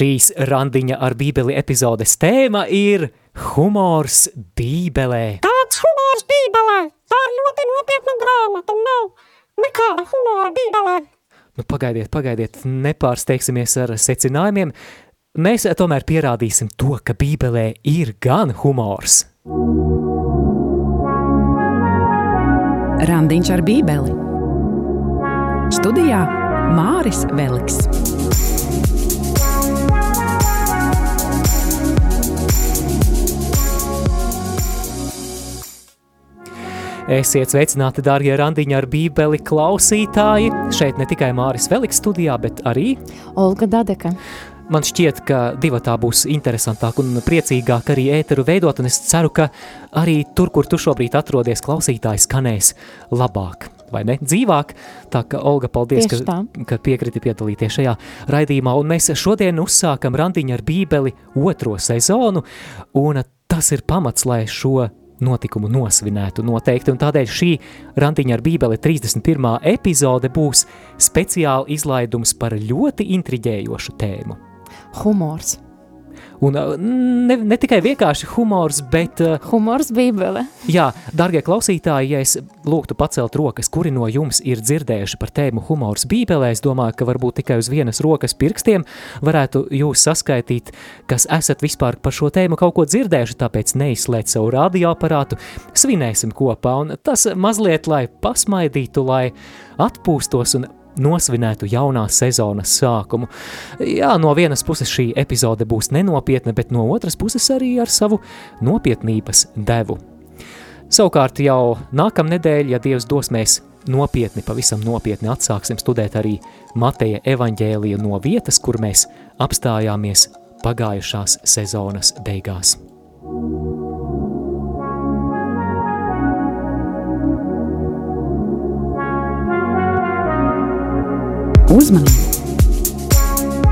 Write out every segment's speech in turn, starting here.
Šīs randiņa ar bībeli epizodes tēma ir humors bībelē. Kāds humors bībelē? Tā ir ļoti nopietna grāmata, nav nekāda humora bībelē. Nu, pagaidiet, pagaidiet, nepārsteigsimies ar secinājumiem. Mēs tomēr pierādīsim to, ka bībelē ir gan humors. Randiņš ar bībeli. Studijā Māris Veliks. Esiet sveicināti, darbie randiņi ar bībeli klausītāji. Šeit ne tikai Māris Veliks studijā, bet arī Olga Dadeka. Man šķiet, ka divatā būs interesantāk un priecīgāk arī ēteru veidot, un es ceru, ka arī tur, kur tu šobrīd atrodies, klausītājs skanēs labāk. Vai ne? Dzīvāk. Tā kā Olga, paldies, Tieši ka, tā. ka piekriti piedalīties šajā raidījumā. Un mēs šodien uzsākam randiņu ar bībeli otro sezonu, un tas ir pamats, lai šo notikumu nosvinētu noteikti. Un tādēļ šī randiņa ar bībeli 31. epizode būs speciāla izlaidums par ļoti intriģējošu tēmu. Humors. Un ne, ne tikai vienkārši humors, bet, Humors bībele. jā, darbie klausītāji, ja es lūgtu pacelt rokas, kuri no jums ir dzirdējuši par tēmu humors bībelē, es domāju, ka varbūt tikai uz vienas rokas pirkstiem varētu jūs saskaitīt, kas esat vispār par šo tēmu kaut ko dzirdējuši, tāpēc neizslēdz savu radioaparātu, svinēsim kopā, un tas mazliet, lai pasmaidītu, lai atpūstos un nosvinētu jaunās sezonas sākumu. Jā, no vienas puses šī epizode būs nenopietna, bet no otras puses arī ar savu nopietnības devu. Savukārt jau nākamnedēļ, ja Dievs dos mēs nopietni, pavisam nopietni atsāksim studēt arī Mateja evaņģēliju no vietas, kur mēs apstājāmies pagājušās sezonas beigās. Uzmanību!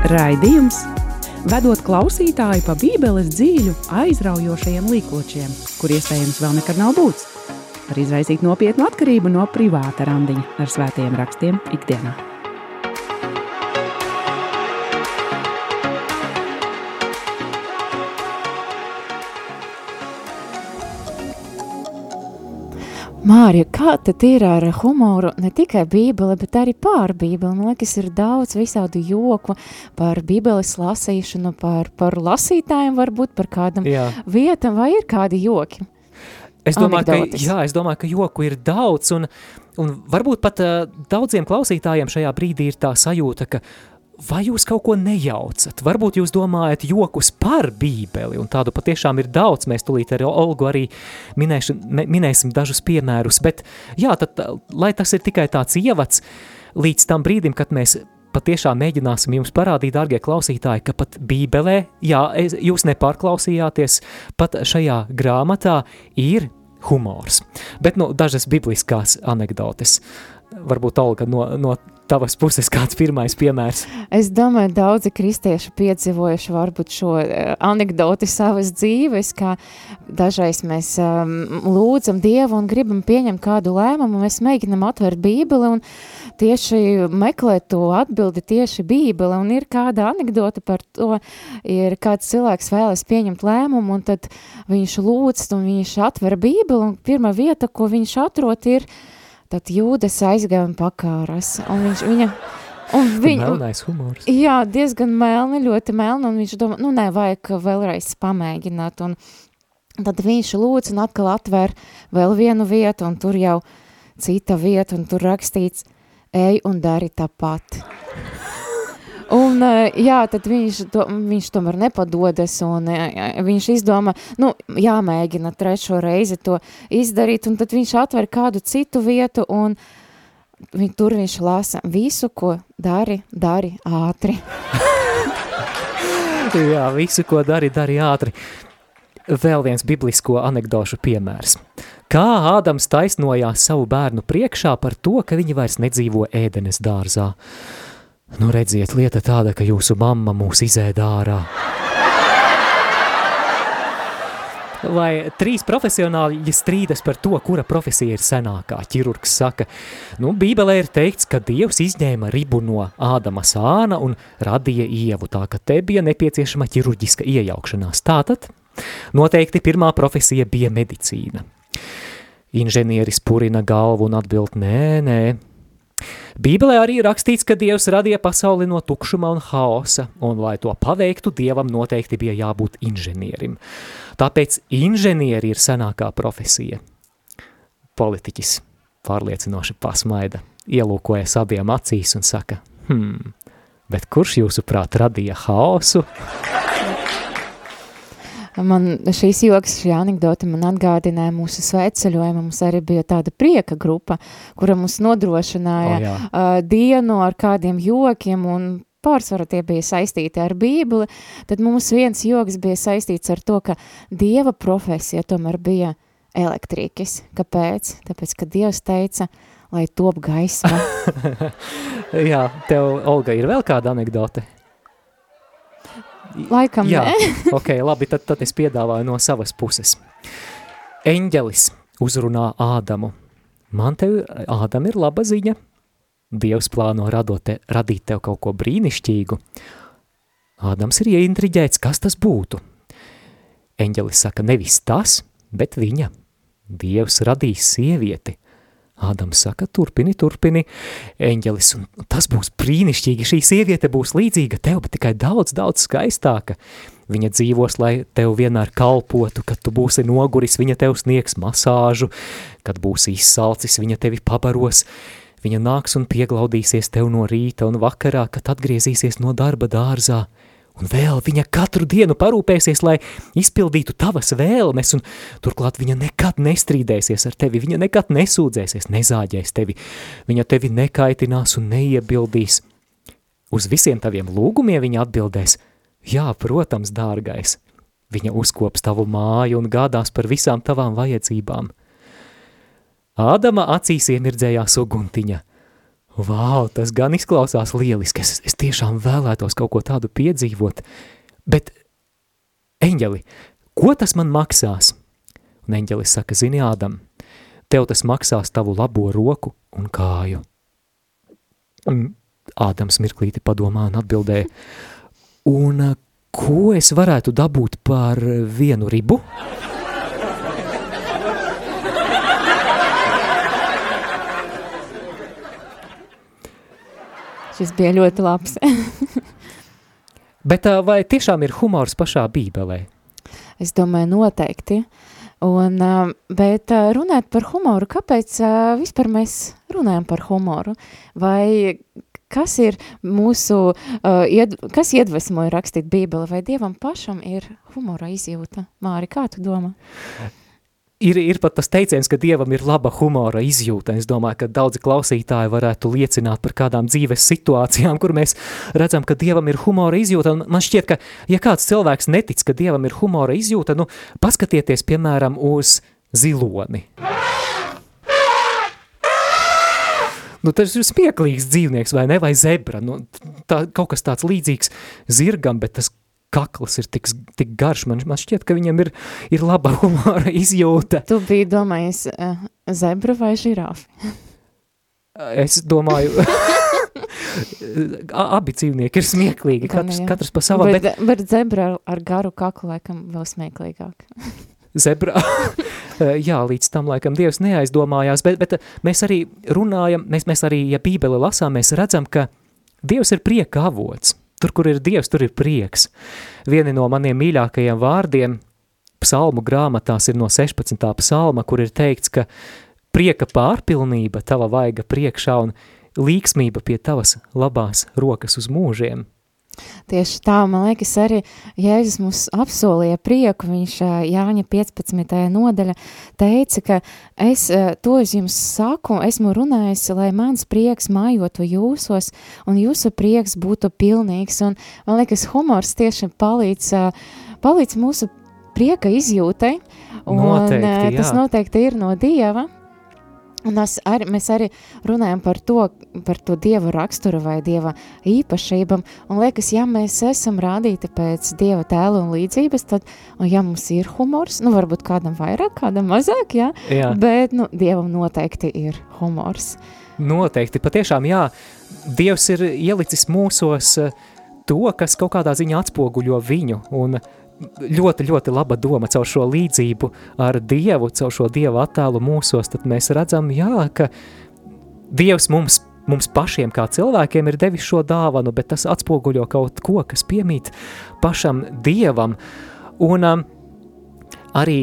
Raidījums vedot klausītāju pa Bībeles dzīļu aizraujošajiem līkločiem, kur iespējams vēl nekad nav būts. Var izraisīt nopietnu atkarību no privāta randiņa ar svētajiem rakstiem ikdienā. Mārija, kā tad ir ar humoru ne tikai bībele, bet arī pār bībeli? Man liekas, ir daudz visādu joku par bībeles lasīšanu, par, par lasītājiem varbūt, par kādam Jā. vietam, vai ir kādi joki? Es domāju, ka, Anekdotes. jā, es domāju, ka joku ir daudz, un, un varbūt pat uh, daudziem klausītājiem šajā brīdī ir tā sajūta, ka vai jūs kaut ko nejaucat? Varbūt jūs domājat jokus par bībeli, un tādu patiešām ir daudz. Mēs tulīt ar Olgu arī minēšu, minēsim dažus piemērus, bet jā, tad, lai tas ir tikai tāds ievads līdz tam brīdim, kad mēs patiešām mēģināsim jums parādīt, dārgie klausītāji, ka pat Bībelē, jā, jūs nepārklausījāties, pat šajā grāmatā ir humors. Bet nu, dažas bibliskās anekdotes. Varbūt Olga no, no tavas puses kāds pirmais piemērs. Es domāju, daudzi kristieši piedzīvojuši varbūt šo eh, anekdoti savas dzīves, kā dažreiz mēs um, lūdzam Dievu un gribam pieņemt kādu lēmumu, mēs mēģinam atvērt bībeli un tieši meklēt to atbildi tieši bībeli, un ir kāda anekdota par to, ir kāds cilvēks vēlas pieņemt lēmumu, un tad viņš lūdz, un viņš atver bībeli, un pirmā vieta, ko viņš atrot, ir tad jūdas aizgāja un pakāras, un viņš viņa, un viņa, Melnais humors. Jā, diezgan melni, ļoti melni, un viņš domā, nu, nē, vajag vēlreiz pamēģināt, un tad viņš lūdz un atkal atver vēl vienu vietu, un tur jau cita vieta, un tur rakstīts, ej un dari tāpat. Un, eh, jā, tad viņš, to, viņš tomēr nepadodas, un eh, viņš izdomā, nu, jāmēģina trešo reizi to izdarīt, un tad viņš atver kādu citu vietu, un viņ, tur viņš lasa visu, ko dari, dari ātri. Jā, visu, ko dari, dari ātri. Vēl viens biblisko anekdošu piemērs. Kā Ādams taisnojās savu bērnu priekšā par to, ka viņi vairs nedzīvo ēdenes dārzā. Nu, redziet, lieta tāda, ka jūsu mamma mūs izēda ārā. Vai trīs profesionāļi strīdas par to, kura profesija ir senākā. Ķirurgs saka, nu, Bībelē ir teikts, ka Dievs izņēma ribu no Ādama sāna un radīja ievu, tā ka te bija nepieciešama ķirurģiska iejaukšanās. Tātad noteikti pirmā profesija bija medicīna. Inženieris purina galvu un atbild, nē, nē, Bībelē arī rakstīts, ka Dievs radīja pasauli no tukšuma un haosa, un lai to paveiktu, Dievam noteikti bija jābūt inženierim. Tāpēc inženieri ir senākā profesija. Politiķis pārliecinoši pasmaida, ielūkojas abiem acīs un saka, hmm, bet kurš jūsuprāt radīja haosu? Man šīs joks, šī anekdote man atgādināja mūsu sveceļojumu. Mums arī bija tāda prieka grupa, kura mums nodrošināja O, jā. uh, dienu ar kādiem jokiem un pārsvarā tie bija saistīti ar bībeli. Tad mums viens joks bija saistīts ar to, ka dieva profesija tomēr bija elektrīkis. Kāpēc? Tāpēc, ka dievs teica, lai top gaisma. Jā, tev, Olga, ir vēl kāda anekdote? Laikam Jā, ok, labi, tad, tad es piedāvāju no savas puses. Eņģelis uzrunā Ādamu. Man tev, Ādam, ir laba ziņa. Dievs plāno radot te, radīt tev kaut ko brīnišķīgu. Ādams ir ieintriģēts, kas tas būtu. Eņģelis saka, nevis tas, bet viņa. Dievs radīs sievieti. Ādams saka, turpini, turpini. Eņģelis, un tas būs brīnišķīgi. Šī sieviete būs līdzīga tev, bet tikai daudz, daudz skaistāka. Viņa dzīvos, lai tev vienmēr kalpotu, kad tu būsi noguris, viņa tev sniegs masāžu, kad būsi izsalcis, viņa tevi pabaros. Viņa nāks un pieglaudīsies tev no rīta un vakarā, kad atgriezīsies no darba dārzā. Un vēl viņa katru dienu parūpēsies, lai izpildītu tavas vēlmes, un turklāt viņa nekad nestrīdēsies ar tevi, viņa nekad nesūdzēsies, nezāģēs tevi, viņa tevi nekaitinās un neiebildīs. Uz visiem taviem lūgumiem viņa atbildēs, jā, protams, dārgais. Viņa uzkops tavu māju un gādās par visām tavām vajadzībām. Ādama acīs iemirdzējās uguntiņa. Vau, tas gan izklausās lieliski, es, es tiešām vēlētos kaut ko tādu piedzīvot, bet, eņģeli, ko tas man maksās? Un eņģelis saka, zini, Ādam, tev tas maksās tavu labo roku un kāju. Un Ādams mirklīti padomā un atbildēja, un ko es varētu dabūt par vienu ribu? Šis bija ļoti labs. Bet vai tiešām ir humors pašā bībelē? Es domāju, noteikti. Un, bet runāt par humoru, kāpēc vispār mēs runājam par humoru? Vai kas ir mūsu, kas iedvesmoja rakstīt bībeli, vai Dievam pašam ir humora izjūta? Māri, kā tu domā? Ir, ir pat tas teiciens, ka Dievam ir laba humora izjūta. Es domāju, ka daudzi klausītāji varētu liecināt par kādām dzīves situācijām, kur mēs redzam, ka Dievam ir humora izjūta. Un man šķiet, ka ja kāds cilvēks netic, ka Dievam ir humora izjūta, nu paskatieties, piemēram, uz ziloni. Nu, tas ir smieklīgs dzīvnieks, vai ne? Vai zebra. Nu, tā, kaut kas tāds līdzīgs zirgam, bet tas kakls ir tik, tik garš. Man, man šķiet, ka viņam ir, ir laba humora izjūta. Tu biji domājis uh, zebra vai žirafi? Es domāju, abi dzīvnieki ir smieklīgi, katrs, katrs pa savam, bet, bet, bet zebra ar, ar garu kaklu laikam vēl smieklīgāk. zebra, jā, līdz tam laikam Dievs neaizdomājās, bet, bet mēs arī runājam, mēs, mēs arī, ja bībeli lasām, mēs redzam, ka Dievs ir prieka avots. Tur, kur ir Dievs, tur ir prieks. Vieni no maniem mīļākajiem vārdiem psalmu grāmatās ir no 16. psalma, kur ir teikts, ka prieka pārpilnība tava vaiga priekšā un līksmība pie tavas labās rokas uz mūžiem. Tieši tā, man liekas, arī Jēzus mums apsolīja prieku. Viņš Jāņa 15. nodaļa teica, ka es to es jums saku, esmu runājis, lai mans prieks mājotu jūsos un jūsu prieks būtu pilnīgs. Un man liekas, humors tieši palīdz, palīdz mūsu prieka izjūtai. Un, Noteikti, ā, tas jā. noteikti ir no Dieva. Un arī, mēs arī runājam par to, par to dieva raksturu vai dieva īpašībām, un liekas, ja mēs esam rādīti pēc dieva tēla un līdzības, tad, un ja mums ir humors, nu varbūt kādam vairāk, kādam mazāk, jā, Jā. bet, nu, dievam noteikti ir humors. Noteikti, patiešām, jā, Dievs ir ielicis mūsos eh, to, kas kaut kādā ziņā atspoguļo viņu, un ļoti, ļoti laba doma caur šo līdzību ar Dievu, caur šo Dieva attēlu mūsos, tad mēs redzam, jā, ka Dievs mums, mums pašiem kā cilvēkiem ir devis šo dāvanu, bet tas atspoguļo kaut ko, kas piemīt pašam Dievam, un um, arī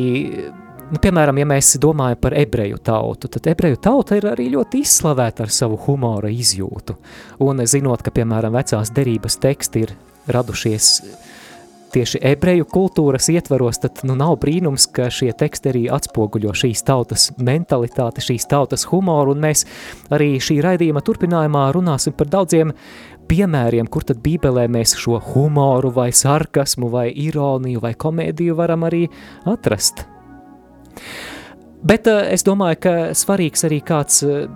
nu, piemēram, ja mēs domājam par ebreju tautu, tad ebreju tauta ir arī ļoti izslavēta ar savu humora izjūtu. Un zinot, ka, piemēram, vecās derības teksti ir radušies tieši ebreju kultūras ietvaros, tad nu, nav brīnums, ka šie teksti arī atspoguļo šīs tautas mentalitāti, šīs tautas humoru, un mēs arī šī raidījuma turpinājumā runāsim par daudziem piemēriem, kur tad bībelē mēs šo humoru vai sarkasmu vai ironiju vai komēdiju varam arī atrast. Bet uh, es domāju, ka svarīgs arī kāds uh,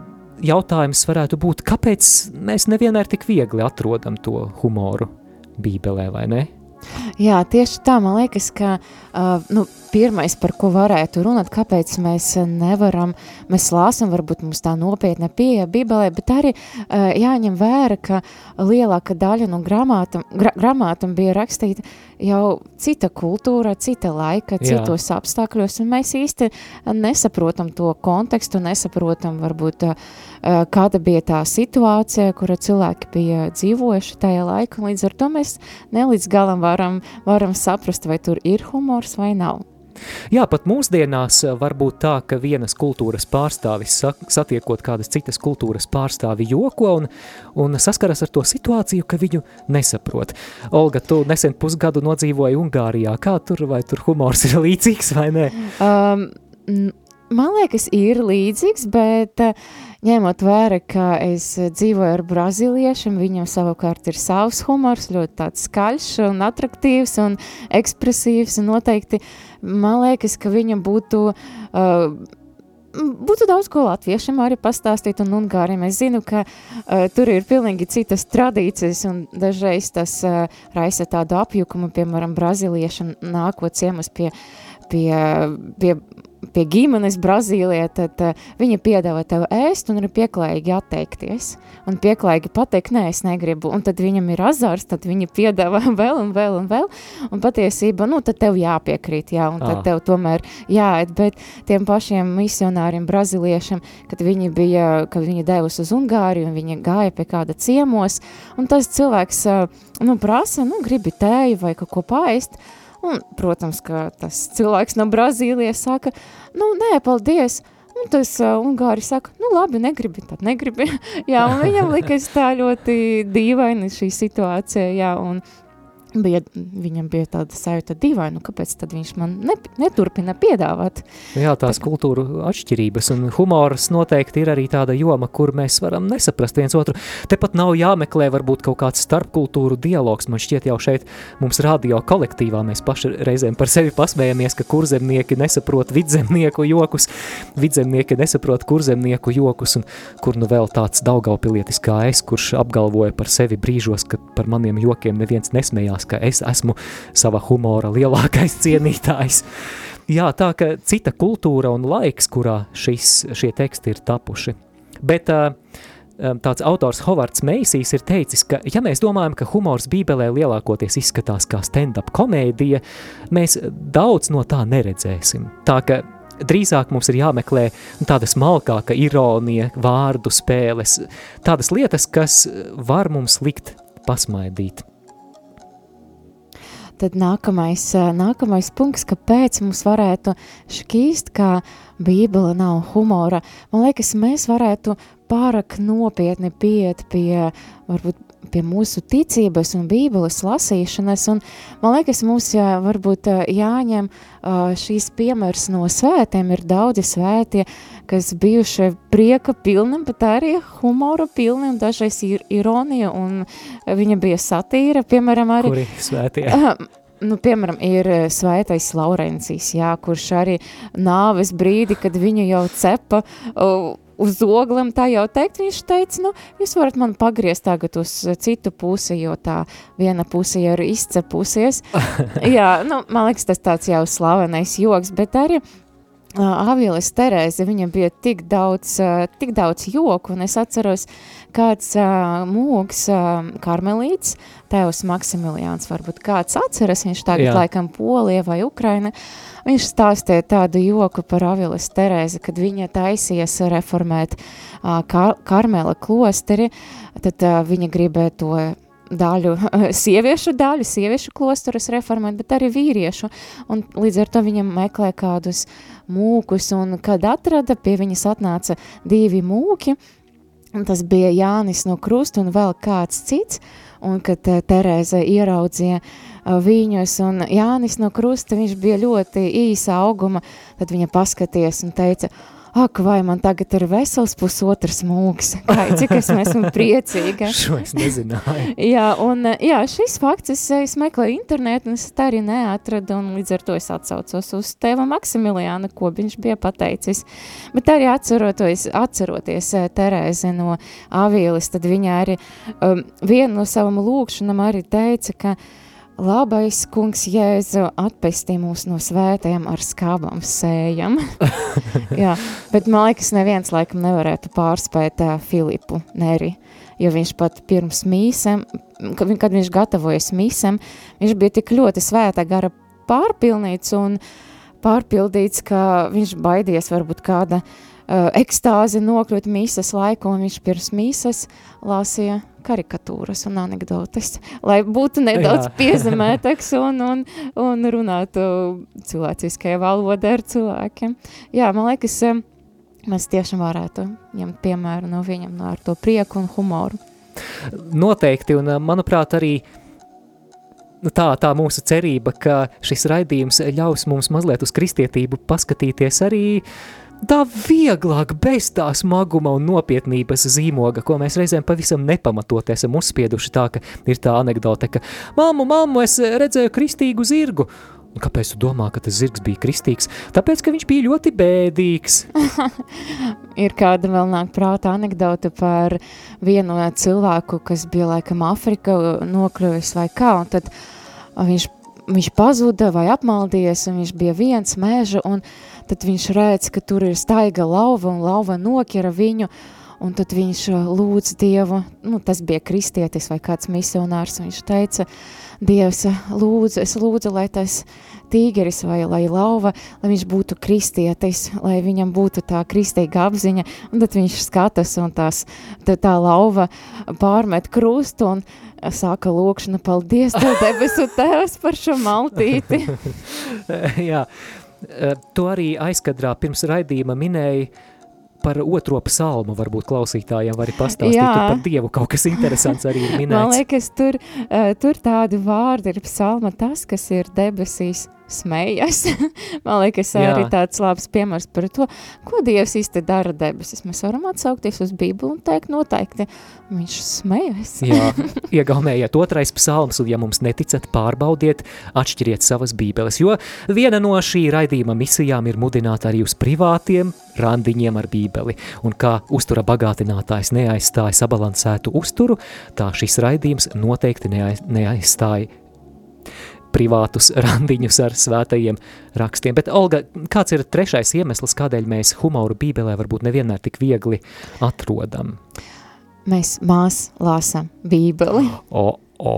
jautājums varētu būt, kāpēc mēs nevienmēr tik viegli atrodam to humoru bībelē, vai ne? Jā, tieši tā, man liekas, ka uh, nu, pirmais, par ko varētu runāt, kāpēc mēs nevaram, mēs lāsam, varbūt mums tā nopietna pieeja Bībelē, bet arī uh, jāņem vērā, ka lielāka daļa no gramātam, gra, gramātam bija rakstīta jau cita kultūra, cita laika, Jā. citos apstākļos, un mēs īsti nesaprotam to kontekstu, nesaprotam varbūt, uh, kāda bija tā situācija, kura cilvēki bija dzīvojuši tajā laikā, un līdz ar to mēs ne līdz galam varam, varam saprast, vai tur ir humors vai nav. Jā, pat mūsdienās eh, var būt tā, ka vienas kultūras pārstāvis sa- satiekot kādas citas kultūras pārstāvi joko un, un saskaras ar to situāciju, ka viņu nesaprot. Olga, tu nesen pusgadu nodzīvoji Ungārijā, kā tur, vai tur humors ir līdzīgs vai ne? Um, man liekas, ir līdzīgs, bet uh, ņemot vērā, ka es dzīvoju ar brazīliešiem, viņam savukārt ir savs humors, ļoti tāds skaļš un attraktīvs un ekspresīvs, un noteikti man liekas, ka viņam būtu... Uh, Būtu daudz ko latviešiem arī pastāstīt, un ungāriem. Es zinu, ka uh, tur ir pilnīgi citas tradīcijas, un dažreiz tas uh, raisa tādu apjukumu, piemēram, brazīliešiem nākot ciemus pie, pie, pie, pie ģimenes Brazīlijā, tad uh, viņi piedāvā tev ēst un ir pieklājīgi atteikties. Un pieklājīgi pateikt, nē, es negribu. Un tad viņam ir azars, tad viņi piedāvā vēl un vēl un vēl. Un patiesībā, nu, tad tev jāpiekrīt, jā, un tad Ā. tev tomēr jāiet. Bet tiem pašiem misionāriem, brazīliešiem, kad viņi bija, kad viņi devus uz Ungāriju un viņi gāja pie kāda ciemos, un tas cilvēks, ā, nu, prasa, nu, gribi tēju vai kaut ko paēst, Un, protams, ka tas cilvēks no Brazīlijas saka, nu, nē, paldies. Un tas uh, Ungāri saka, nu, labi, negribi, tad negribi. jā, un viņam likās tā ļoti dīvaini šī situācija, jā, un bija, viņam bija tāda sajūta dīvaini, nu, kāpēc tad viņš man ne, neturpina piedāvāt. Jā, tās kultūru atšķirības un humors noteikti ir arī tāda joma, kur mēs varam nesaprast viens otru. Tepat nav jāmeklē varbūt kaut kāds starpkultūru dialogs. Man šķiet jau šeit mums radio kolektīvā mēs paši reizēm par sevi pasmējamies, ka kurzemnieki nesaprot vidzemnieku jokus, vidzemnieki nesaprot kurzemnieku jokus un kur nu vēl tāds daugaupilietis kā es, kurš apgalvoja par sevi brīžos, ka par maniem jokiem neviens nesmējās, ka es esmu sava humora lielākais cienītājs. Jā, tā ka cita kultūra un laiks, kurā šis, šie teksti ir tapuši. Bet uh, tāds autors Hovards Meisijs ir teicis, ka ja mēs domājam, ka humors bībelē lielākoties izskatās kā stand-up komēdija, mēs daudz no tā neredzēsim. Tā ka drīzāk mums ir jāmeklē tāda smalkāka ironija, vārdu spēles, tādas lietas, kas var mums likt pasmaidīt. Tad nākamais, nākamais punkts, kāpēc mums varētu šķīst, ka Bībele nav humora. Man liekas, mēs varētu pārāk nopietni pieiet pie, varbūt, pie mūsu ticības un Bībeles lasīšanas, un man liekas, mums jā, varbūt jāņem šīs piemērs no svētiem, ir daudzi svētie, kas bijuši prieka pilni, bet arī humora pilni, un dažreiz ir ironija, un viņa bija satīra, piemēram, arī Kuri svētie? Nu, piemēram, ir svētais Laurencijs, jā, kurš arī nāves brīdi, kad viņu jau cepa uh, uz oglem tā jau teikt, viņš teica, nu, jūs varat man pagriezt tagad uz citu pusi, jo tā viena puse jau ir izcepusies. Jā, nu, man liekas, tas tāds jau slavenais joks, bet arī Avielis Terēze, viņam bija tik daudz, tik daudz joku, un es atceros, kāds mūks karmelīts, tēvs Maksimiliāns, varbūt kāds atceras, viņš tagad Jā. laikam Polija vai Ukraina, viņš stāstīja tādu joku par Avielis Terēzi, kad viņa taisies reformēt kar Karmela klosteri, tad viņa gribēja to daļu, sieviešu daļu, sieviešu klosterus reformēt, bet arī vīriešu, un līdz ar to viņam meklē kādus mūkus, un kad atrada, pie viņas atnāca divi mūki, un tas bija Jānis no Krusta un vēl kāds cits, un kad eh, Terēze ieraudzīja eh, viņus, un Jānis no Krusta, viņš bija ļoti īsa auguma, tad viņa paskaties un teica, ak, vai man tagad ir vesels pusotrs mūks, kā, cik es esmu priecīga. Šo es nezināju. jā, un jā, šis fakts, es, es meklēju internetu, un es tā arī neatradu, un līdz ar to es atsaucos uz tēva Maksimiliāna, ko viņš bija pateicis. Bet arī atceroties, atceroties eh, Terēzi no Avīlis, tad viņa arī um, vienu no savam lūkšanam arī teica, ka Labais kungs Jēzu atpestī mūs no svētajiem ar skābām sējam. Jā, bet man liekas, neviens laikam nevarētu pārspēt uh, Filipu Neri, jo viņš pat pirms mīsem, kad, kad viņš gatavojas mīsem, viņš bija tik ļoti svēta gara pārpilnīts un pārpildīts, ka viņš baidies varbūt kāda uh, ekstāzi nokļūt mīsas laiku, un viņš pirms mīsas lasīja karikatūras un anekdotes, lai būtu nedaudz piezemētāks un, un, un runātu cilvēciskajā valodā ar cilvēkiem. Jā, man liekas, mēs tiešām varētu ņemt piemēru no viņam no ar to prieku un humoru. Noteikti, un manuprāt arī nu, tā, tā mūsu cerība, ka šis raidījums ļaus mums mazliet uz kristietību paskatīties arī uh, tā vieglāk, bez tā smaguma un nopietnības zīmoga, ko mēs reizēm pavisam nepamatot esam uzspieduši tā, ka ir tā anekdote, ka mammu, mammu, es redzēju kristīgu zirgu, Un kāpēc tu domā, ka tas zirgs bija kristīgs? Tāpēc, ka viņš bija ļoti bēdīgs. ir kāda vēl nāk prāta anekdote par vienu cilvēku, kas bija laikam Afrika nokļuvis vai kā, un tad viņš, viņš pazuda vai apmaldies, un viņš bija viens mēža, un tad viņš redz, ka tur ir staiga lauva un lauva nokira viņu, un tad viņš uh, lūdz Dievu, nu, tas bija kristietis vai kāds misionārs, viņš teica, Dievs, lūdzu, es lūdzu, lai tas tīgeris vai lai lauva, lai viņš būtu kristietis, lai viņam būtu tā kristīga apziņa, un tad viņš skatas un tās, tā, tā lauva pārmet krustu un sāka lūkšana, paldies tev debesu tēvs par šo maltīti. Jā, tu arī aizkadrā pirms raidījuma minēji par otro psalmu, varbūt klausītājiem vari pastāstīt, Jā. tur par Dievu kaut kas interesants arī ir minēts. Man liekas, tur, uh, tur tādi vārdi ir psalma tas, kas ir debesīs smējas. Man liekas, Jā. arī tāds labs piemērs par to, ko Dievs īsti dara debesis. Mēs varam atsaukties uz Bībeli un teikt noteikti, viņš smējas. Jā, iegaumējiet otrais psalms, un ja mums neticat, pārbaudiet, atšķiriet savas Bībeles, jo viena no šī raidījuma misijām ir mudināt arī uz privātiem randiņiem ar Bībeli, un kā uztura bagātinātājs neaizstāja sabalansētu uzturu, tā šis raidījums noteikti neaizstāja privātus randiņus ar svētajiem rakstiem. Bet, Olga, kāds ir trešais iemesls, kādēļ mēs humoru bībelē varbūt nevienmēr tik viegli atrodam? Mēs mās lāsam bībeli. O, o.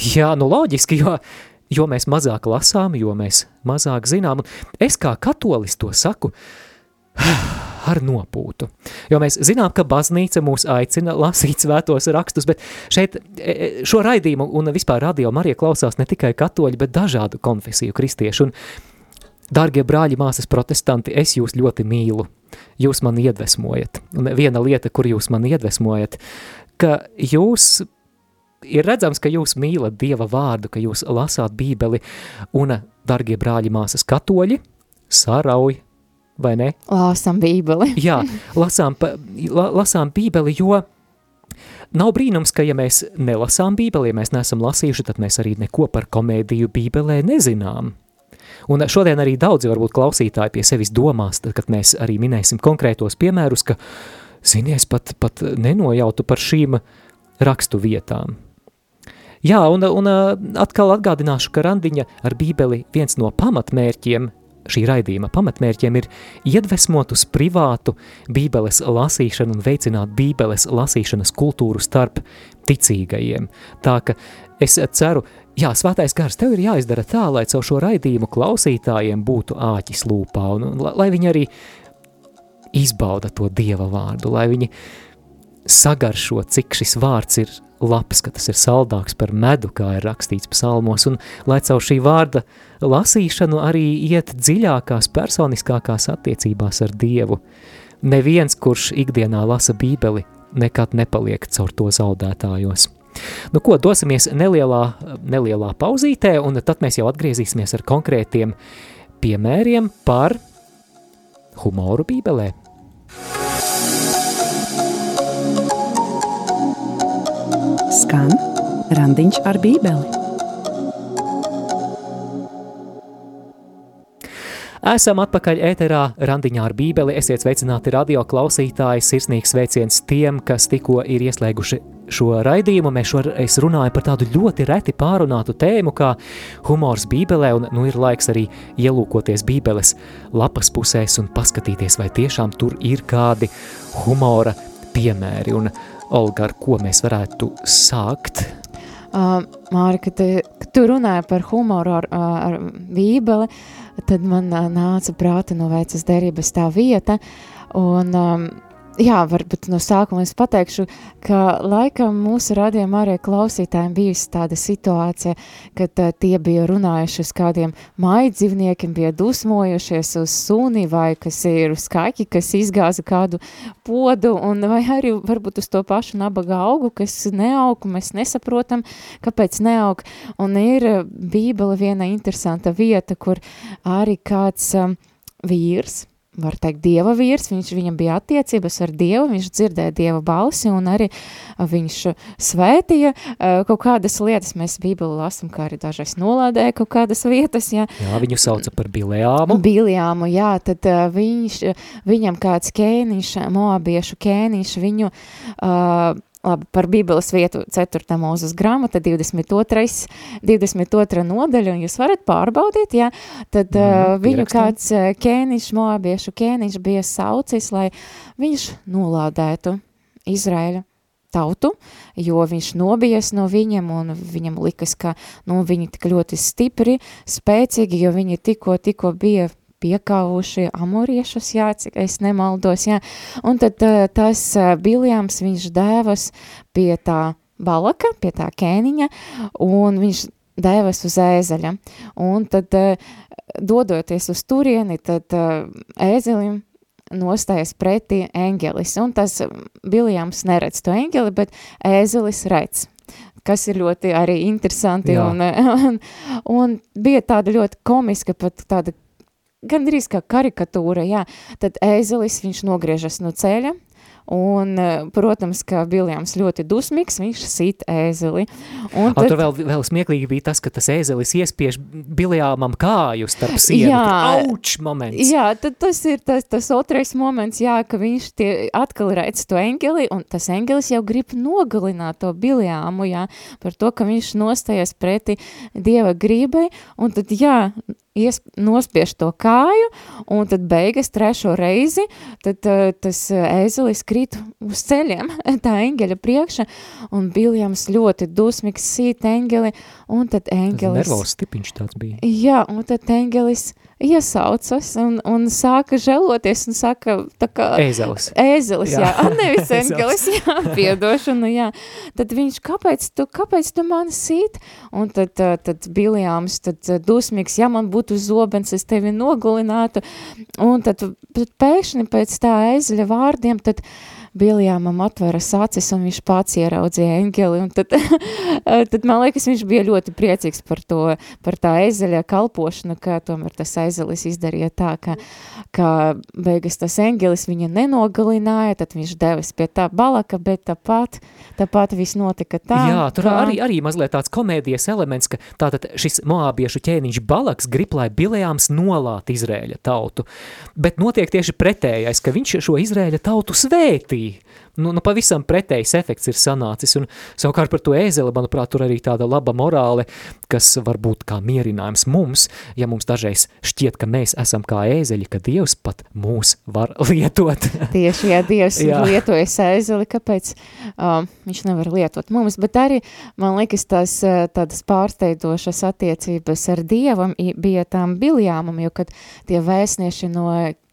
Jā, nu loģiski, jo, jo mēs mazāk lasām, jo mēs mazāk zinām. Un es kā katolis to saku, ar nopūtu. Jo mēs zinām, ka baznīca mūs aicina lasīt svētos rakstus, bet šeit e, e, šo raidījumu un vispār radio Marija klausās ne tikai katoļi, bet dažādu konfesiju kristieši. Un, Dargie brāļi, māsas protestanti, es jūs ļoti mīlu. Jūs man iedvesmojat. Un viena lieta, kur jūs man iedvesmojat, ka jūs ir redzams, ka jūs mīlat Dieva vārdu, ka jūs lasāt bībeli, un, dargie brāļi, māsas katoļi, sarauj vai ne? Lāsām bībeli. Jā, lasām, la, lasām bībeli, jo nav brīnums, ka ja mēs nelasām bībeli, ja mēs neesam lasījuši, tad mēs arī neko par komēdiju bībelē nezinām. Un šodien arī daudzi varbūt klausītāji pie sevis domās, tad, kad mēs arī minēsim konkrētos piemērus, ka, zinies, pat, pat nenojautu par šīm rakstu vietām. Jā, un, un atkal atgādināšu, ka randiņa ar bībeli viens no pamatmērķiem, šī raidījuma pamatmērķiem ir iedvesmot uz privātu bībeles lasīšanu un veicināt bībeles lasīšanas kultūru starp ticīgajiem. Tā ka es ceru, Jā, svētais gars, tev ir jāizdara tā, lai caur šo raidījumu klausītājiem būtu āķis lūpā, un, un lai viņi arī izbauda to Dieva vārdu, lai viņi sagaršo, cik šis vārds ir labs, ka tas ir saldāks par medu, kā ir rakstīts psalmos, un lai caur šī vārda lasīšanu arī iet dziļākās, personiskākās attiecībās ar Dievu. Neviens, kurš ikdienā lasa bībeli, nekad nepaliek caur to zaudētājos. Nu, ko dosimies nelielā, nelielā pauzītē, un tad mēs jau atgriezīsimies ar konkrētiem piemēriem par humoru Bībelē. Skan randiņš ar Bībeli. Esam atpakaļ ēterā randiņā ar bībeli. Esiet sveicināti radio klausītāji, sirsnīgs sveiciens tiem, kas tikko ir ieslēguši šo raidījumu. Mēs šoreiz runājam par tādu ļoti reti pārunātu tēmu kā humors bībelē, un nu ir laiks arī ielūkoties bībeles lapas pusēs un paskatīties, vai tiešām tur ir kādi humora piemēri. Un, Olga, ar ko mēs varētu sākt? Uh, Māri, kad, kad tu runāji par humoru ar, ar bībeli, tad man nāca prāta no vecas derības tā vieta, un um, jā, varbūt no sākuma es pateikšu, ka laikam mūsu radījuma arī klausītājiem bijusi tāda situācija, kad uh, tie bija runājuši uz kādiem mājdzīvniekiem, bija dusmojušies uz suni vai kas ir uz kaķi, kas izgāza kādu podu, un vai arī varbūt uz to pašu nabaga augu, kas neaug, mēs nesaprotam, kāpēc neaug, un ir bībele viena interesanta vieta, kur arī kāds um, vīrs, var teikt, dieva vīrs, viņš, viņam bija attiecības ar dievu, viņš dzirdēja dieva balsi un arī viņš svētīja kaut kādas lietas, mēs bībeli lasam, kā arī dažreiz nolādēja kaut kādas vietas, jā. Jā, viņu sauca par Bileāmu. Bileāmu, jā, tad viņš, viņam kāds kēniņš, moabiešu kēniņš, viņu uh, Labi, par Bībeles vietu 4. mūzes grāmata, 22. 22. nodaļa, un jūs varat pārbaudīt, jā, tad mm, uh, viņu kāds uh, kēniņš, moabiešu kēniņš bija saucis, lai viņš nolādētu Izraēļu tautu, jo viņš nobijies no viņiem, un viņam likas, ka, nu, viņi tik ļoti stipri, spēcīgi, jo viņi tikko, tikko bija piekāvuši amoriešus, jā, cik es nemaldos, jā. Un tad tas Biljams, viņš dēvas pie tā balaka, pie tā kēniņa, un viņš dēvas uz ēzeļa. Un tad, dodoties uz turieni, tad ēzelim nostājas pretī eņģelis, un tas Biljams neredz to eņģeli, bet ēzelis redz kas ir ļoti arī interesanti, un, un, un bija tāda ļoti komiska, pat tāda gan drīz kā karikatūra, jā, tad ēzelis viņš nogriežas no ceļa, Un, eh, protams, ka Biljams ļoti dusmīgs, viņš sit ēzeli. Un tad... A, tur vēl, vēl smieklīgi bija tas, ka tas ēzelis iespiež Biljāmam kāju starp sienu. Jā, auč moments. Jā, tad tas ir tas, tas otrais moments, jā, ka viņš tie atkal redz to engeli, un tas engelis jau grib nogalināt to Biljāmu, jā, par to, ka viņš nostājas preti Dieva grībai, un tad, jā, ies, nospiež to kāju, un tad beigas trešo reizi, tad uh, tas ēzelis krīt uz ceļiem, tā eņģeļa priekša, un Biljams ļoti dusmīgs sīt eņģeli, un tad eņģelis... Nervos stipiņš tāds bija. Jā, un tad eņģelis iesaucas un, un sāka žēloties un saka, tā kā... Ēzelis. Ēzelis, jā, jā. nevis engelis, jā, piedošanu, jā. Tad viņš, kāpēc tu, kāpēc tu mani sīt? Un tad, tad Biljāms, tad dusmīgs, ja man būtu zobens, es tevi nogulinātu. Un tad, pēkšņi pēc tā ēzeļa vārdiem, tad Biljāmam atveras acis un viņš pats ieraudzīja eņģeli, un tad, tad man liekas, viņš bija ļoti priecīgs par to, par tā ezeļa kalpošanu, ka tomēr tas ezelis izdarīja tā, ka, ka beigas tas eņģelis viņa nenogalināja, tad viņš devis pie tā balaka, bet tāpat, tāpat viss notika tā. Jā, tur kā... arī, arī mazliet tāds komēdijas elements, ka tātad šis moābiešu ķēniņš balaks grib lai Bilejāms nolāt Izrēļa tautu, bet notiek tieši pretējais, ka viņš šo Izrēļa tautu svētī. Nu, nu, pavisam pretējs efekts ir sanācis, un savukārt par to ēzeli, manuprāt, tur arī tāda laba morāle, kas var būt kā mierinājums mums, ja mums dažreiz šķiet, ka mēs esam kā ēzeļi, ka Dievs pat mūs var lietot. Tieši, ja Dievs Jā. lietojas ēzeli, kāpēc um, viņš nevar lietot mums, bet arī, man liekas, tās tādas pārsteidošas attiecības ar Dievam bija tām biljāmam, jo, kad tie vēstnieši no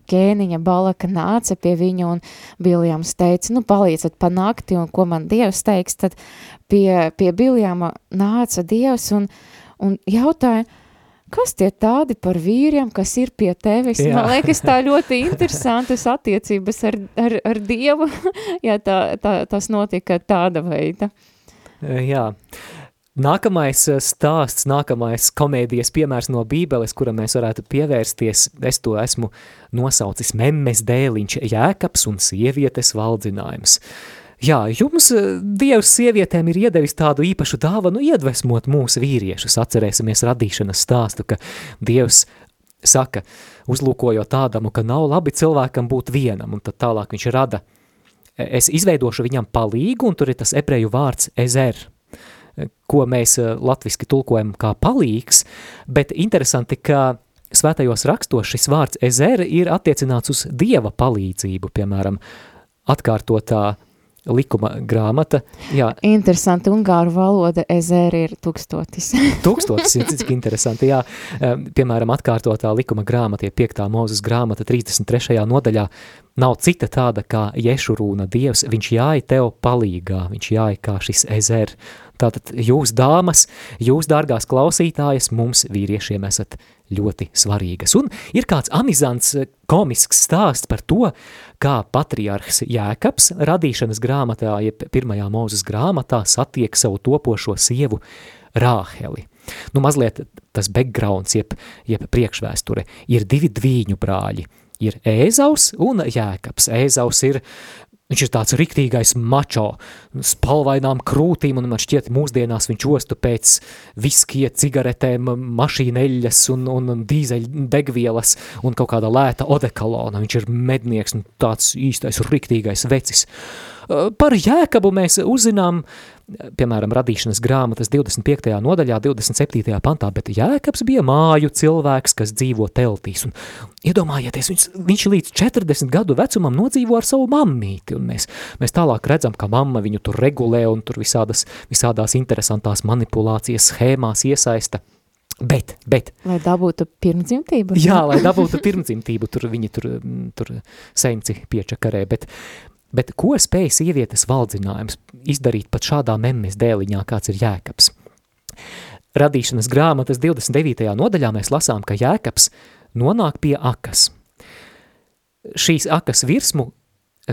ķēniņa Balaka nāca pie viņa un Biljams teica, nu palīdzat pa nakti un ko man Dievs teiks, tad pie, pie Biljama nāca Dievs un, un jautāja, kas tie tādi par vīriem, kas ir pie tevis? Jā. Man liekas, tā ļoti interesantas attiecības ar, ar, ar Dievu, ja tā, tā, tas notika tāda veida. Jā, Nākamais eh, stāsts, nākamais komēdijas piemērs no bībeles, kura mēs varētu pievērsties, es to esmu nosaucis memmes dēliņš, jēkabs un sievietes valdzinājums. Jā, jums eh, Dievs sievietēm ir iedevis tādu īpašu dāvanu iedvesmot mūsu vīriešus. Atcerēsimies radīšanas stāstu, ka Dievs saka, uzlūkojot tādamu, ka nav labi cilvēkam būt vienam, un tad tālāk viņš rada, es izveidošu viņam palīgu, un tur ir tas ebreju vārds ezer, ko mēs eh, latviski tulkojam kā palīgs, bet interesanti, ka svētajos rakstos šis vārds ezer ir attiecināts uz dieva palīdzību, piemēram, atkārtotā likuma grāmata. Jā. Interesanti, ungāru valoda ezēri ir tūkstotis. tūkstotis, cik interesanti, jā. Piemēram, atkārtotā likuma grāmata, ja 5. mūzes grāmata 33. nodaļā, nav cita tāda kā Ješurūna dievs, viņš jāja tev palīgā, viņš jāja kā šis ezer. Tātad jūs dāmas, jūs dārgās klausītājas, mums vīriešiem esat ļoti svarīgas. Un ir kāds amizants, komisks stāsts par to, kā patriarhs Jēkabs radīšanas grāmatā, jeb pirmajā mūzes grāmatā satiek savu topošo sievu Rāheli. Nu, mazliet tas backgrounds, jeb, jeb priekšvēsture, ir divi dvīņu brāļi, ir Ēzaus un Jēkabs. Ēzaus ir Viņš ir tāds riktīgais mačo, spalvainām krūtīm, un man šķiet mūsdienās viņš ostu pēc viskie, cigaretēm, mašīneļas un, un dīzeļa degvielas un kaut kāda lēta odekalona. Viņš ir mednieks un tāds īstais riktīgais vecis. Par Jēkabu mēs uzzinām, piemēram, radīšanas grāmatas 25. nodaļā, 27. pantā, bet Jēkabs bija māju cilvēks, kas dzīvo teltīs. Un iedomājieties, viņš, viņš līdz 40 gadu vecumam nodzīvo ar savu mammīti, un mēs, mēs tālāk redzam, ka mamma viņu tur regulē un tur visādas, visādās interesantās manipulācijas schēmās iesaista. Bet, bet. Lai dabūtu pirmdzimtību? Jā, lai dabūtu pirmdzimtību, tur viņi tur, tur senci piečakarē, bet, Bet ko spēja sievietes valdzinājums izdarīt pat šādā memmes dēliņā, kāds ir Jēkabs? Radīšanas grāmatas 29. nodaļā mēs lasām, ka Jēkabs nonāk pie akas. Šīs akas virsmu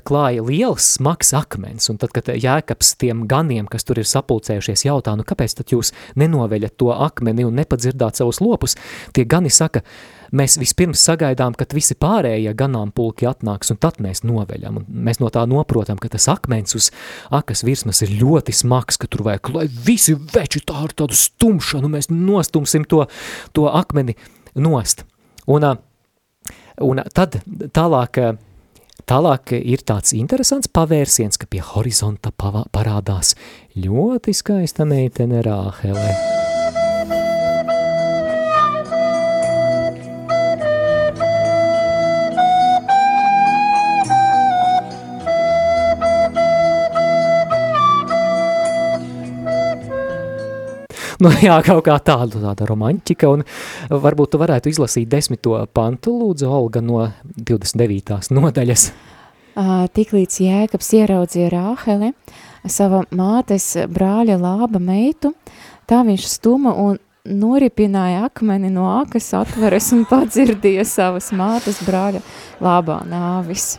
klāja liels smags akmens, un tad, kad Jēkabs tiem ganiem, kas tur ir sapulcējušies, jautā, nu kāpēc tad jūs nenoveļat to akmeni un nepadzirdāt savus lopus, tie gani saka, mēs vispirms sagaidām, kad visi pārējie ganāmpulki atnāks, un tad mēs noveļam, un mēs no tā noprotam, ka tas akmens uz akas virsmas ir ļoti smags, ka tur vajag, lai visi veči tā ar tādu stumšanu, mēs nostumsim to, to akmeni nost. Un, un tad tālāk Tālāk ir tāds interesants pavērsiens, ka pie horizonta parādās ļoti skaista meitene Rāhele. Nu, jā, kaut kā tāda, tāda romantika, un varbūt tu varētu izlasīt desmito pantu, lūdzu, Olga, no 29. nodaļas. Uh, tiklīdz Jēkabs ieraudzīja Rāheli, sava mātes brāļa lāba meitu, tā viņš stuma un noripināja akmeni no akas atveres un padzirdīja savas mātes brāļa lābā nāvis.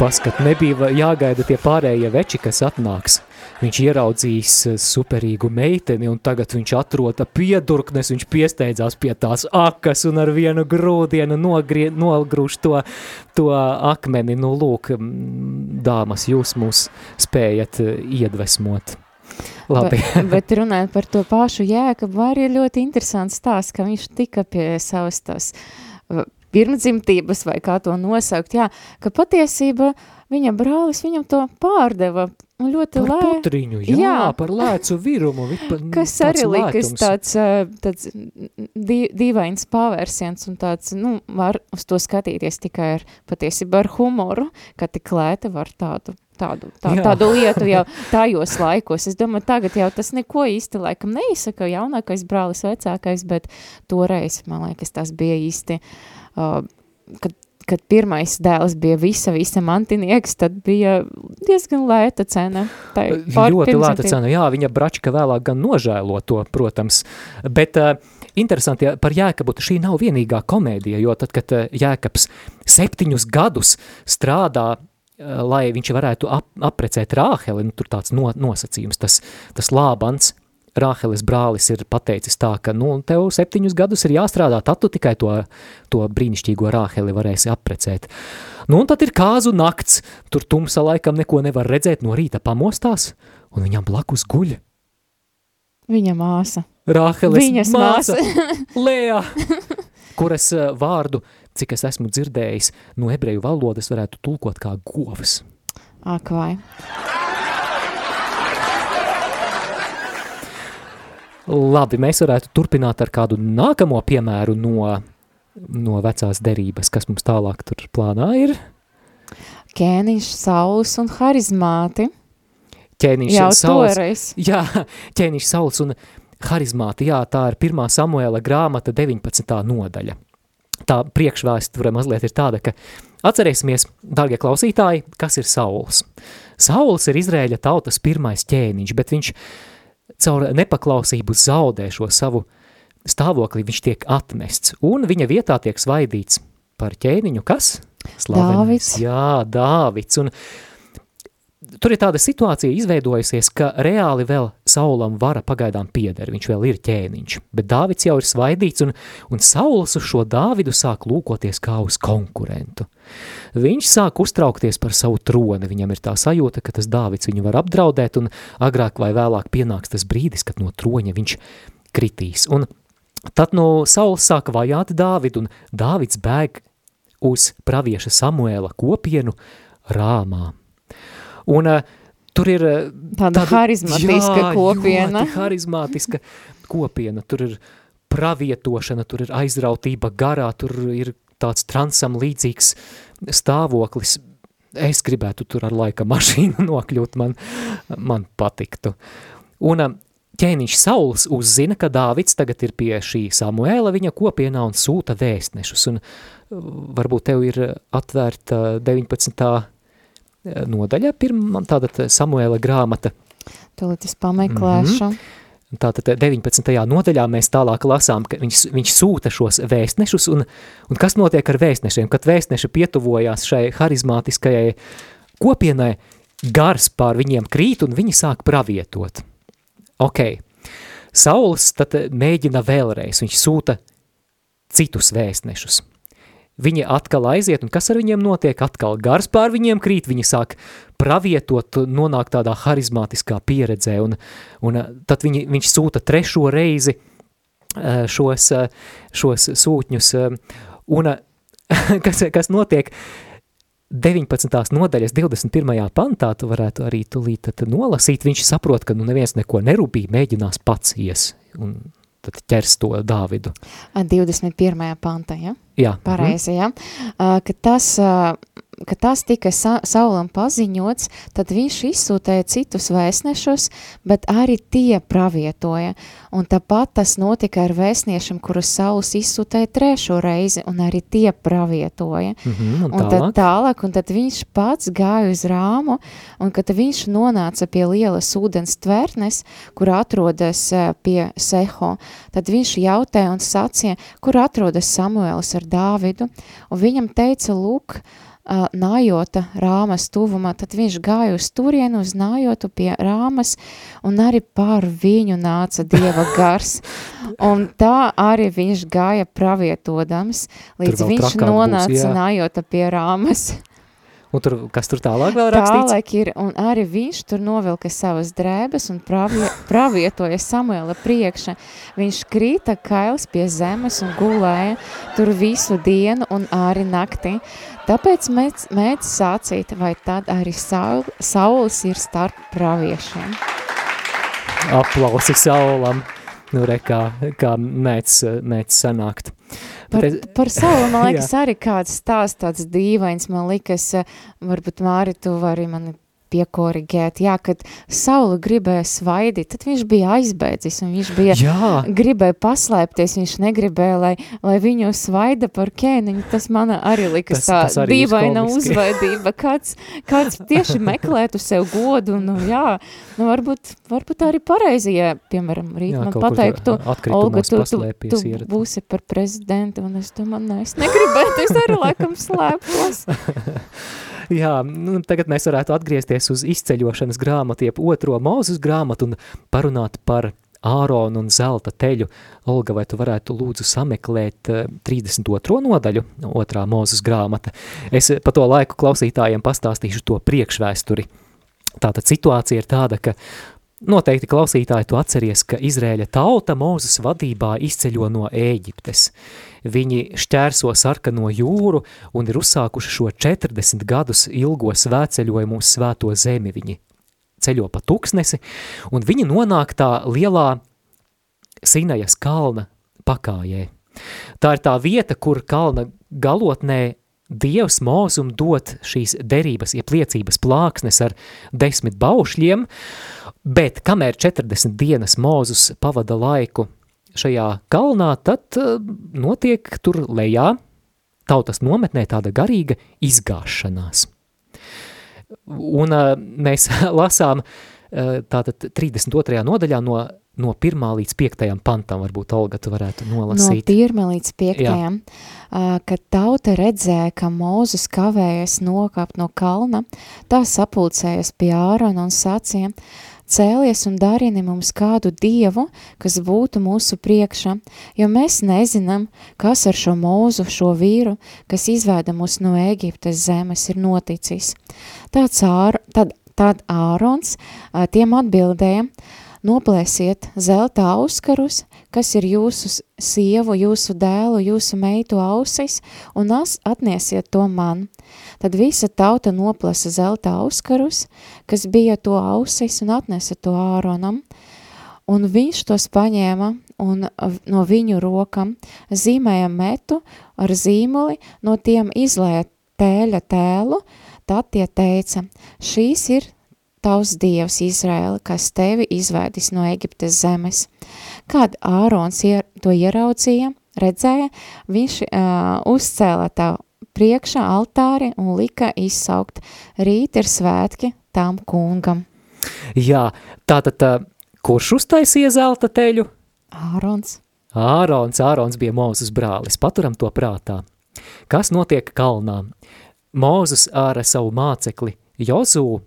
Paskat, nebija jāgaida tie pārējie veči, kas atnāks viņš ieraudzījis eh, superīgu meiteni, un tagad viņš atrota piedurknes, viņš piesteidzās pie tās akas un ar vienu grūdienu nogrie, nogrūž to, to akmeni. Nu, lūk, dāmas, jūs mūs spējat eh, iedvesmot. Labi. Bet, bet runājot par to pašu jēkabu, arī ir ļoti interesants stāsts, ka viņš tika pie savas tās uh, pirmdzimtības, vai kā to nosaukt, jā, ka patiesība viņa brālis viņam to pārdeva un ļoti Par lē... putriņu, jā, jā, par lēcu virumu. Kas arī likas tāds, tāds dī, dīvains pavērsiens un tāds, nu, var uz to skatīties tikai ar patiesībā ar humoru, ka tik lēta var tādu, tādu, tā, Jā. tādu lietu jau tajos laikos. Es domāju, tagad jau tas neko īsti laikam neizsaka jaunākais brālis, vecākais, bet toreiz, man liekas, tas bija īsti, uh, kad kad pirmais dēls bija visa, visa mantinieks, tad bija diezgan lēta cena. Pār Ļoti lēta cena, jā, viņa bračka vēlāk gan nožēlo to, protams, bet uh, interesanti, ja par Jēkabu šī nav vienīgā komēdija, jo tad, kad uh, Jēkabs septiņus gadus strādā, uh, lai viņš varētu ap, aprecēt Rāheli, nu, tur tāds no, nosacījums, tas, tas Lābans, Rāheles brālis ir pateicis tā, ka, nu, tev septiņus gadus ir jāstrādā, tad tu tikai to, to brīnišķīgo Rāheli varēsi aprecēt. Nu, un tad ir kāzu nakts, tur tumsa laikam neko nevar redzēt, no rīta pamostās, un viņam blakus guļ Viņa māsa. Rāheles Viņas māsa, Lēja, kuras eh, vārdu, cik es esmu dzirdējis, no ebreju valodas varētu tulkot kā govs. Ak, vai. Labi, mēs varētu turpināt ar kādu nākamo piemēru no, no vecās derības, kas mums tālāk tur plānā ir. Kēniņš, saules un harizmāti. Ķēniņš Jau saules, toreiz. jā, ķēniņš saules un harizmāti, jā, tā ir pirmā Samuela grāmata 19. nodaļa. Tā priekšvēsture mazliet ir tāda, ka atcerēsimies, dārgie klausītāji, kas ir Sauls. Sauls ir Izrēļa tautas pirmais ķēniņš, bet viņš caur nepaklausību zaudē šo savu stāvokli, viņš tiek atmests, un viņa vietā tiek svaidīts par ķēniņu, kas? Dāvids. Jā, Dāvids, un tur ir tāda situācija izveidojusies, ka reāli vēl Saulam vara pagaidām pieder, viņš vēl ir ķēniņš, bet Dāvids jau ir svaidīts, un, un Sauls uz šo Dāvidu sāk lūkoties kā uz konkurentu. Viņš sāk uztraukties par savu troni, viņam ir tā sajūta, ka tas Dāvids viņu var apdraudēt, un agrāk vai vēlāk pienāks tas brīdis, kad no troņa viņš kritīs. Un tad no Sauls sāka vajāt Dāvidu, un Dāvids bēg uz pravieša Samuēla kopienu Rāmā. Un uh, tur ir uh, Tāda harizmatiska jā, kopiena. ļoti harizmātiska kopiena. Tur ir pravietošana, tur ir aizrautība garā, tur ir tāds transam līdzīgs stāvoklis. Es gribētu tur ar laika mašīnu nokļūt, man, man patiktu. Un uh, ķēniņš Sauls uzzina, ka Dāvids tagad ir pie šī Samuēla viņa kopienā un sūta vēstnešus. Un varbūt tev ir atvērta 19. Nodaļa, pirmā tāda Samuēla grāmata. Tūlīt es pameklēšu. Mm Tātad 19. nodaļā mēs tālāk lasām, ka viņš, viņš sūta šos vēstnešus, un, un kas notiek ar vēstnešiem? Kad vēstneši pietuvojās šai harizmātiskajai kopienai, gars pār viņiem krīt, un viņi sāk pravietot. Ok, Sauls tad mēģina vēlreiz, viņš sūta citus vēstnešus. Viņi atkal aiziet, un kas ar viņiem notiek? Atkal gars pār viņiem krīt, viņi sāk pravietot, nonāk tādā harizmātiskā pieredzē, un, un tad viņi, viņš sūta trešo reizi eh, šos, eh, šos sūtņus, eh, un kas, kas notiek 19. nodaļas 21. pantā, tu varētu arī tulīt nolasīt, viņš saprot, ka nu neviens neko nerūpī, mēģinās pats ies, un tad ķers to Dāvidu. 21. pantā, ja? Jā. Pareizi, ja? Uh, ka, tas, ka tas tika sa Saulam paziņots, tad viņš izsūtēja citus vēstnešus, bet arī tie pravietoja. Un tāpat tas notika ar vēstniešiem, kurus Sauls izsūtēja trešo reizi, un arī tie pravietoja. Mhm, un Un tad tālāk. tālāk, un tad viņš pats gāja uz rāmu, un kad viņš nonāca pie lielas ūdens tvertnes, kur atrodas eh, pie Seho, tad viņš jautāja un sacīja, kur atrodas Samuēls ar Dāvidu, un viņam teica, lūk, ā, Nājota rāmas tuvumā, tad viņš gāja uz turienu, uz Nājotu pie rāmas, un arī pār viņu nāca Dieva gars, un tā arī viņš gāja pravietodams, līdz viņš trakāk būs, nonāca jā. Nājota pie rāmas. Un tur, kas tur tālāk vēl rakstīts? Tālāk ir, un arī viņš tur novilka savas drēbes un pravie, pravietoja Samuela priekša. Viņš krīta kails pie zemes un gulēja tur visu dienu un arī nakti. Tāpēc mēs, mēs sācīt, vai tad arī saul, saules ir starp praviešiem. Aplausi saulam. Nu, re, kā, kā mēdz, mēdz sanākt. Par, es- par savu, man liekas, arī kāds stāsts tāds dīvains, man liekas, varbūt Māri, tu vari mani piekorigēt, jā, kad saula gribēja svaidīt, tad viņš bija aizbēdzis un viņš bija Jā, gribēja paslēpties, viņš negribēja, lai, lai viņu svaida par kēniņu, tas man arī likas Tas- tā tas arī dīvaina uzvedība, kāds, kāds tieši meklētu sev godu, nu jā, nu varbūt, varbūt arī pareizi, ja, piemēram, rīt jā man pateiktu, Olga, tu, tu, tu ierat. būsi par prezidentu, un es domāju, nē, es negribētu, es arī laikam slēpos. Jā, nu, tagad mēs varētu atgriezties uz izceļošanas grāmatu, jeb otro mūzes grāmatu un parunāt par Āronu un zelta teļu. Olga, vai tu varētu lūdzu sameklēt eh, 32. nodaļu, otrā mūzes grāmata? Es pa to laiku klausītājiem pastāstīšu to priekšvēsturi. Tātad situācija ir tāda, ka noteikti klausītāji tu atceries, ka Izrēļa tauta Mūzes vadībā izceļo no Ēģiptes. Viņi šķērso sarkano jūru un ir uzsākuši šo 40 gadus ilgo svētceļojumu uz svēto zemi. Viņi ceļo pa tuksnesi, un viņi nonāk tā lielā Sinajas kalna pakājē. Tā ir tā vieta, kur kalna galotnē Dievs mūzum dot šīs derības, jeb liecības plāksnes ar desmit baušļiem, bet kamēr 40 dienas mūzus pavada laiku šajā kalnā, tad uh, notiek tur lejā tautas nometnē tāda garīga izgāšanās. Un uh, mēs lasām uh, tātad 32. nodaļā no, no 1. līdz 5. pantam, varbūt Olga, tu varētu No nolasīt. pirmā līdz piektajam, uh, kad tauta redzēja, ka Mūzes kavējas nokāpt no kalna, tā sapulcējas pie Ārona un sacīja, cēlies un darini mums kādu dievu, kas būtu mūsu priekšā, jo mēs nezinām, kas ar šo mūzu, šo vīru, kas izvēda mūs no Ēģiptes zemes, ir noticis. Tāds ār, tad, tad Ārons tiem atbildēja, noplēsiet zelta auskarus, kas ir jūsu sievu, jūsu dēlu, jūsu meitu ausis, un atniesiet to man. Tad visa tauta noplasa zelta auskarus, kas bija to ausis, un atnesa to Āronam, un viņš tos paņēma un no viņu rokam zīmēja metu ar zīmuli, no tiem izlēja tēļa tēlu, tad tie teica, šīs ir tavs dievs Izraēla, kas tevi izvēdis no Eģiptes zemes. Kad Ārons ier, to ieraudzīja, redzēja, viņš uh, uzcēla tā priekšā altāri un lika izsaukt, rīt ir svētki tam kungam. Jā, tātad, tā, kurš uztaisīja zelta teļu? Ārons. Ārons, Ārons bija Mūzes brālis, paturam to prātā. Kas notiek kalnā? Mūzes ar savu mācekli Jozū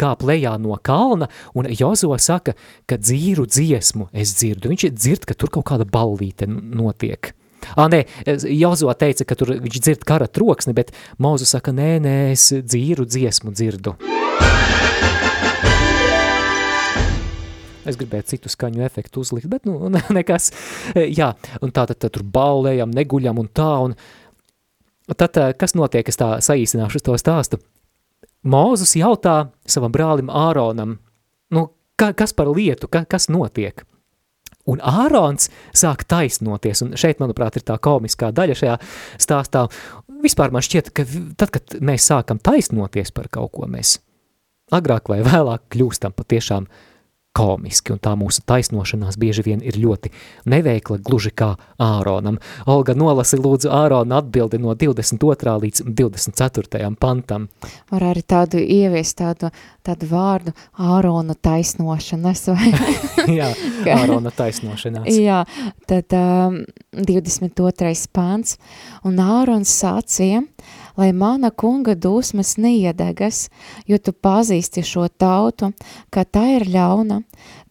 kāp lejā no kalna, un Jozo saka, ka dzīru dziesmu es dzirdu. Viņš dzird, ka tur kaut kāda ballīte notiek. Ā, nē, Jozo teica, ka tur viņš dzird kara troksni, bet Mūzu saka, nē, nē, es dzīru dziesmu dzirdu. Es gribēju citu skaņu efektu uzlikt, bet nu, ne- nekas. Jā, un tā tad, tur ballējam, neguļam un tā. Un tad, eh, kas notiek, es tā saīsināšu to stāstu. Mūzus jautā savam brālim Āronam, nu, ka, kas par lietu, ka, kas notiek? Un Ārons sāk taisnoties, un šeit, manuprāt, ir tā komiskā daļa šajā stāstā. Vispār man šķiet, ka tad, kad mēs sākam taisnoties par kaut ko, mēs agrāk vai vēlāk kļūstam patiešām komiski, un tā mūsu taisnošanās bieži vien ir ļoti neveikla, gluži kā Āronam. Olga nolasi lūdzu Ārona atbildi no 22. līdz 24. pantam. Var arī tādu ieviest tādu, tādu vārdu Ārona taisnošanas vai Jā, Ārona taisnošanās. Jā, tad um, 22. pāns. Un Ārons sacīja, lai mana kunga dusmas neiedegas, jo tu pazīsti šo tautu, ka tā ir ļauna.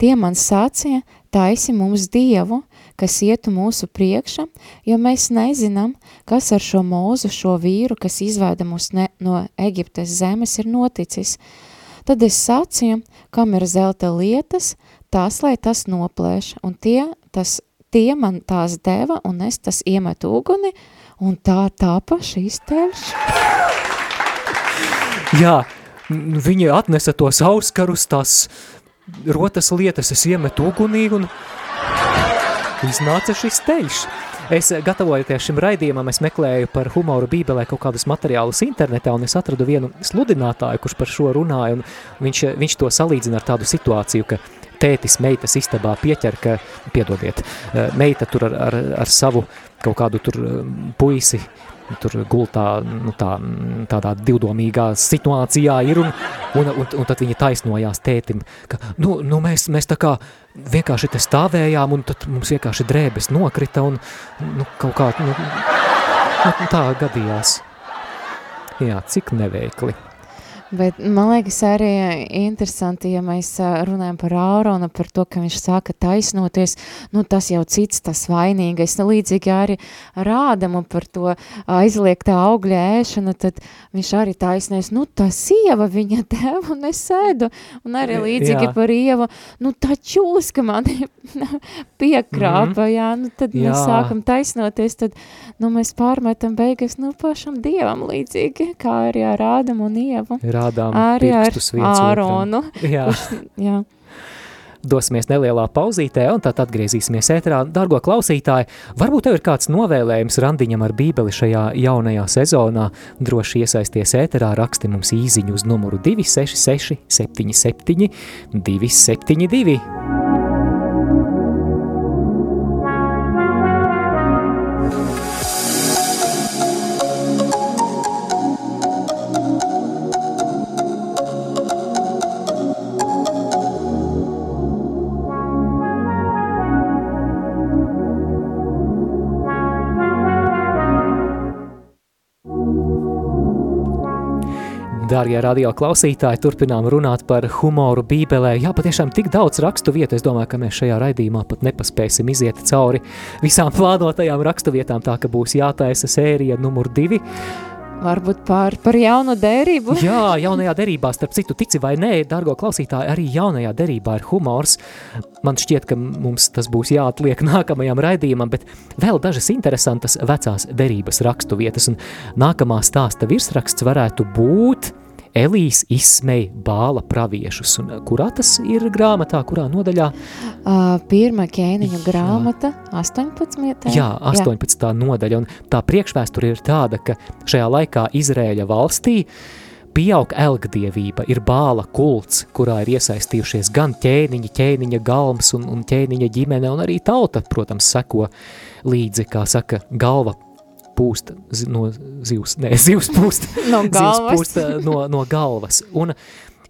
Tie man sacīja, taisi mums dievu, kas ietu mūsu priekša, jo mēs nezinām, kas ar šo mūzu, šo vīru, kas izvēda mūs ne, no Eģiptes zemes, ir noticis. Tad es sacīju, kam ir zelta lietas, tās, lai tas noplēš, un tie, tas, tie man tās deva, un es tas iemetu uguni, un tā tāpa šīs tevis. Jā, viņi atnesa tos auskarus, tās rotas lietas, es iemetu ugunī un iznāca šis teļš. Es gatavojoties šim raidījumam, es meklēju par humoru bībelē kaut kādus materiālus internetā, un es atradu vienu sludinātāju, kurš par šo runāja, un viņš, viņš to salīdzina ar tādu situāciju, ka tētis meitas istabā pieķer, ka, piedodiet, meita tur ar, ar, ar savu kaut kādu tur puisi tur gultā, nu tā, tādā divdomīgā situācijā ir, un, un, un, un tad viņa taisnojās tētim, ka, nu, nu mēs, mēs tā kā vienkārši te stāvējām, un tad mums vienkārši drēbes nokrita, un, nu, kaut kā, nu, nu tā gadījās. Jā, cik neveikli. Bet man liekas arī interesanti, ja mēs runājam par Āronu, par to, ka viņš sāka taisnoties, nu tas jau cits tas vainīgais, līdzīgi arī rādamu par to aizliegtā augļa ēšanu, tad viņš arī taisnies, nu tā sieva viņa deva un es sēdu, un arī līdzīgi jā. par ievu, nu tā čūska mani piekrāpa, mm -hmm. jā, nu tad jā. mēs sākam taisnoties, tad, nu mēs pārmetam beigas, nu pašam dievam līdzīgi, kā arī ar Ādamu un ievu. Jā rādām Arī pirkstus viens Āronu. Jā. Kurš, jā. Dosimies nelielā pauzītē un tad atgriezīsimies ēterā. Dargo klausītāji, varbūt tev ir kāds novēlējums randiņam ar bībeli šajā jaunajā sezonā. Droši iesaisties ēterā, raksti mums īziņu uz numuru 266 77 272. Dārgie radio klausītāji, turpinām runāt par humoru bībelē. Jā, patiešām tik daudz rakstu vietu, es domāju, ka mēs šajā raidījumā pat nepaspēsim iziet cauri visām plānotajām rakstu vietām, tā ka būs jātaisa sērija numur divi. Varbūt par, par jaunu derību. Jā, jaunajā derībā, starp citu, tici vai nē, dargo klausītāji, arī jaunajā derībā ir humors. Man šķiet, ka mums tas būs jāatliek nākamajam raidījumam, bet vēl dažas interesantas vecās derības rakstu vietas, un nākamā stāsta virsraksts varētu būt Elīs izsmēja bāla praviešus. Un, kurā tas ir grāmatā, kurā nodaļā? Uh, pirmā ķēniņa grāmata, 18. Jā, 18. Jā. nodaļa. Un tā priekšvēsture ir tāda, ka šajā laikā Izrēļa valstī pieaug elgdievība, ir bāla kults, kurā ir iesaistījušies gan ķēniņi, ķēniņa galms un, un ķēniņa ģimene, un arī tauta, protams, seko līdzi, kā saka, galva pūst no zivs, ne, zivs pūst, no galvas. zivs pūst no, no galvas. Un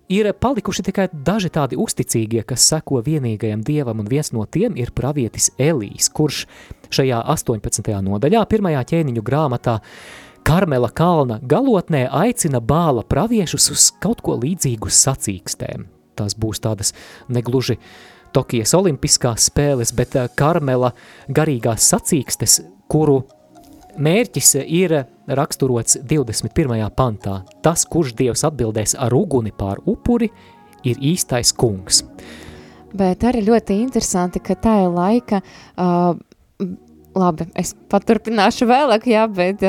ir palikuši tikai daži tādi uzticīgie, kas seko vienīgajam dievam, un viens no tiem ir pravietis Elīs, kurš šajā 18. nodaļā, pirmajā ķēniņu grāmatā, Karmela kalna galotnē aicina bāla praviešus uz kaut ko līdzīgu sacīkstēm. Tās būs tādas negluži Tokijas olimpiskās spēles, bet Karmela garīgās sacīkstes, kuru Mērķis ir raksturots 21. pantā. Tas, kurš Dievs atbildēs ar uguni pār upuri, ir īstais kungs. Bet arī ļoti interesanti, ka tā ir laika, uh, labi, es paturpināšu vēlāk, jā, bet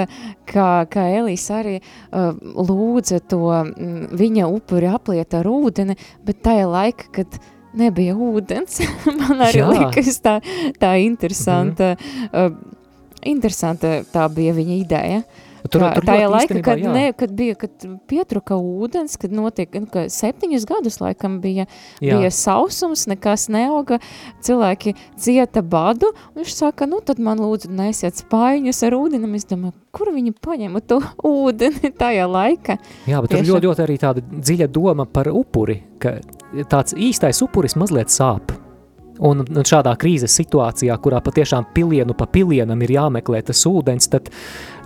kā, kā Elīs arī uh, lūdza to mm, viņa upuri apliet ar ūdeni, bet tā ir laika, kad nebija ūdens. Man arī jā. likas tā, tā interesanta. Mm -hmm. Interesanti tā bija viņa ideja. Tur, tā, tur tā ir laika, īstenībā, kad, ne, kad bija, kad pietruka ūdens, kad notiek, nu, ka septiņus gadus laikam bija, jā. bija sausums, nekas neauga, cilvēki cieta badu, un viņš saka, nu tad man lūdzu nesiet spaiņus ar ūdeni, es domāju, kur viņi paņēma to ūdeni tajā laika? Jā, bet tur ļoti, ļoti arī tāda dziļa doma par upuri, ka tāds īstais upuris mazliet sāp. Un, un šādā krīzes situācijā, kurā patiešām pilienu pa pilienam ir jāmeklē tas ūdens, tad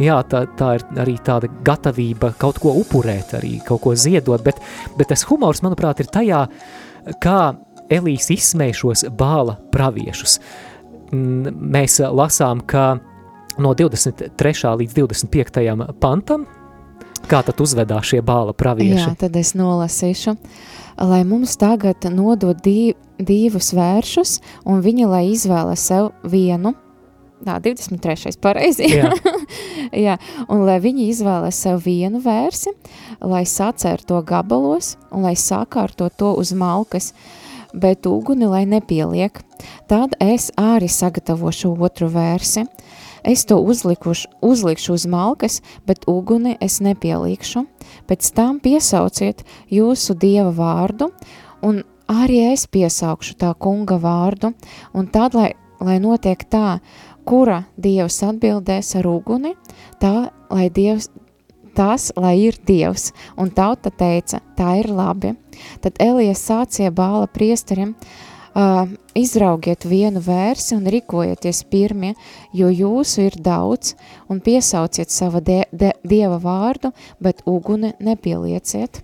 jā, tā, tā ir arī tāda gatavība kaut ko upurēt, arī kaut ko ziedot, bet, bet tas humors, manuprāt, ir tajā, kā Elīs izsmēja šos bāla praviešus. Mēs lasām, ka no 23. līdz 25. pantam, kā tad uzvedās šie bāla pravieši. Jā, tad es nolasīšu. Lai mums tagad nodod div, divus vēršus, un viņi lai izvēlas sev vienu. Tā, 23. pareizi. Jā. Jā, un lai viņi izvēlas sev vienu vērsi, lai sacer to gabalos, un lai sakārto to uz malkas, bet uguni lai nepieliek. Tad es arī sagatavošu otru vērsi. Es to uzlikušu, uzlikšu uz malkas, bet uguni es nepielīkšu. Pēc tam piesauciet jūsu dieva vārdu, un arī es piesaukšu tā kunga vārdu, un tad, lai, lai notiek tā, kura dievs atbildēs ar uguni, tā, lai dievs, tas, lai ir dievs. Un tauta teica, tā ir labi. Tad Elijas sācie bāla priesterim, uh, izraugiet vienu vērsi un rikojieties pirmie, jo jūsu ir daudz, un piesauciet sava de, de, dieva vārdu, bet uguni nepielieciet.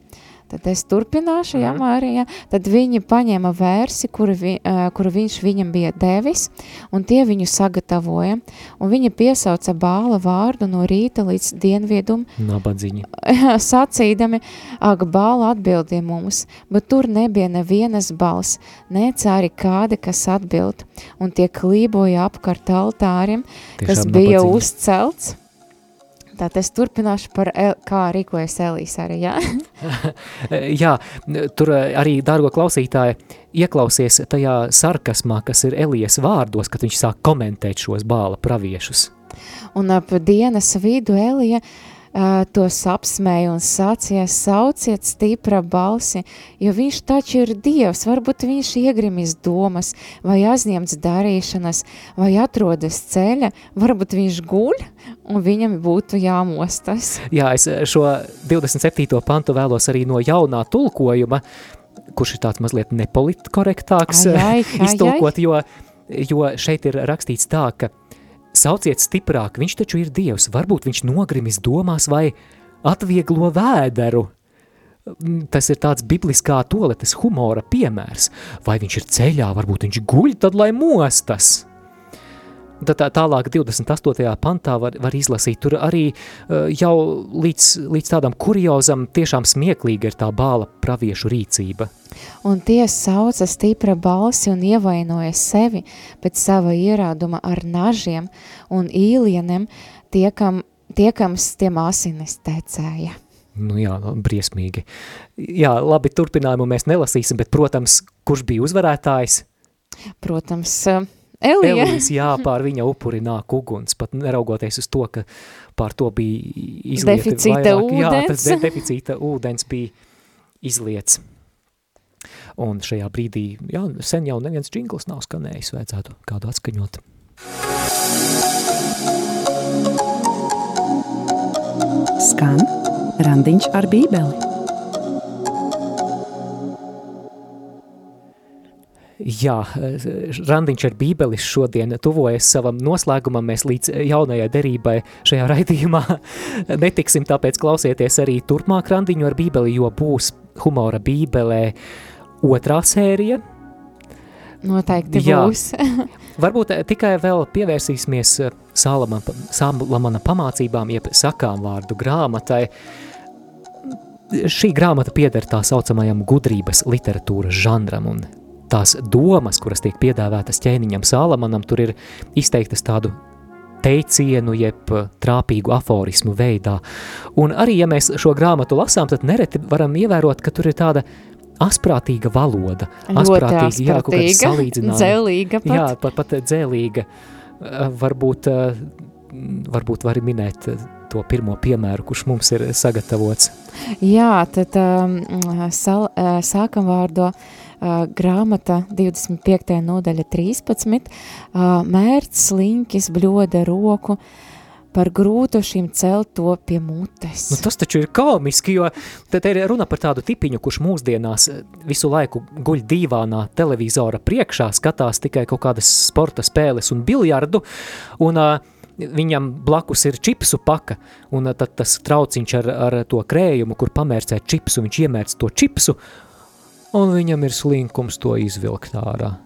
Tad es turpināšu, jā, Mhm. Mārija. Tad viņi paņēma vērsi, kuru, vi, uh, kuru viņš viņam bija devis, un tie viņu sagatavoja. Un viņa piesauca bāla vārdu no rīta līdz dienviedum, Nabadziņi. sacīdami, ak, bāla atbildīja mums, bet tur nebija nevienas balss, nec arī kāda, kas atbild, un tie klīboja apkārt altārim, kas Tiešām bija nabadzīgi. uzcelts. Tātad es turpināšu par, el, kā rīkojas Elīs arī, jā? Jā, tur e, arī, dārgo klausītāji, ieklausies tajā sarkasmā, kas ir Elijas vārdos, kad viņš sāk komentēt šos bāla praviešus. Un ap dienas vidu Elija uh, tos apsmēja un sacīja, sauciet stipra balsi, jo viņš taču ir Dievs, varbūt viņš iegrimis domas, vai aizņemts darīšanas, vai atrodas ceļa, varbūt viņš guļ, un viņam būtu jāmostas. Jā, es šo 27. pantu vēlos arī no jaunā tulkojuma, kurš ir tāds mazliet nepolitkorektāks, Ai, ai, ai, iztulkot, jo, jo šeit ir rakstīts tā, ka sauciet stiprāk, viņš taču ir Dievs, varbūt viņš nogrimis domās vai atvieglo vēderu. Mm, Tas ir tāds bibliskā toaletes humora piemērs. Vai viņš ir ceļā, varbūt viņš guļ, tad lai mostas. Tad tā, tālāk 28. pantā var, var izlasīt, tur arī uh, jau līdz, līdz tādam kuriozam tiešām smieklīga ir tā bāla praviešu rīcība. Un tie sauca stipra balsi un ievainoja sevi pēc sava ierāduma ar nažiem un īlieniem, tiekam, tiekams tiem asinis tecēja. Nu jā, briesmīgi. Jā, labi, turpinājumu mēs nelasīsim, bet, protams, kurš bija uzvarētājs? Protams, eh, Elija. Elijas, jā, pār viņa upuri nāk uguns, pat neraugoties uz to, ka pār to bija izlieti Deficīta vairāk. Jā, tas ūdens. de deficīta ūdens bija izliets. Un šajā brīdī, jā, sen jau neviens džingls nav skanējis, vajadzētu kādu atskaņot. Skan randiņš ar bībeli. Jā, randiņš ar bībelis šodien tuvojas savam noslēgumam, mēs līdz jaunajai derībai šajā raidījumā netiksim, tāpēc klausieties arī turpmāk randiņu ar bībeli, jo būs humora bībelē otrā sērija. Noteikti Jā. būs. Varbūt eh, tikai vēl pievērsīsimies eh, Salamana, Salamana pamācībām, jeb sakām vārdu grāmatai. Šī grāmata pieder tā saucamajam gudrības literatūras žanram, un tās domas, kuras tiek piedāvātas ķēniņam Salamanam, tur ir izteiktas tādu teicienu, jeb eh, trāpīgu aforismu veidā. Un arī, ja mēs šo grāmatu lasām, tad nereti varam ievērot, ka tur ir tāda asprātīga valoda. Ļoti jā, kaut kāda asprātīga, salīdzinājuma. dzelīga pat. Jā, pat, pat dzēlīga. Eh, Varbūt, eh, varbūt var minēt to pirmo piemēru, kurš mums ir sagatavots. Jā, tad um, sal, sākam vārdo uh, grāmata 25. nodaļa 13. Uh, mērts sliņķis bļoda roku par grūtu šim celt to pie mutes. Nu, tas taču ir komiski, jo te ir runa par tādu tipiņu, kurš mūsdienās visu laiku guļ dīvānā televizora priekšā, skatās tikai kaut kādas sporta spēles un biljardu, un uh, viņam blakus ir čipsu paka, un uh, tad tas trauciņš ar, ar to krējumu, kur pamērcēt čipsu, viņš iemērc to čipsu, un viņam ir slinkums to izvilkt ārā.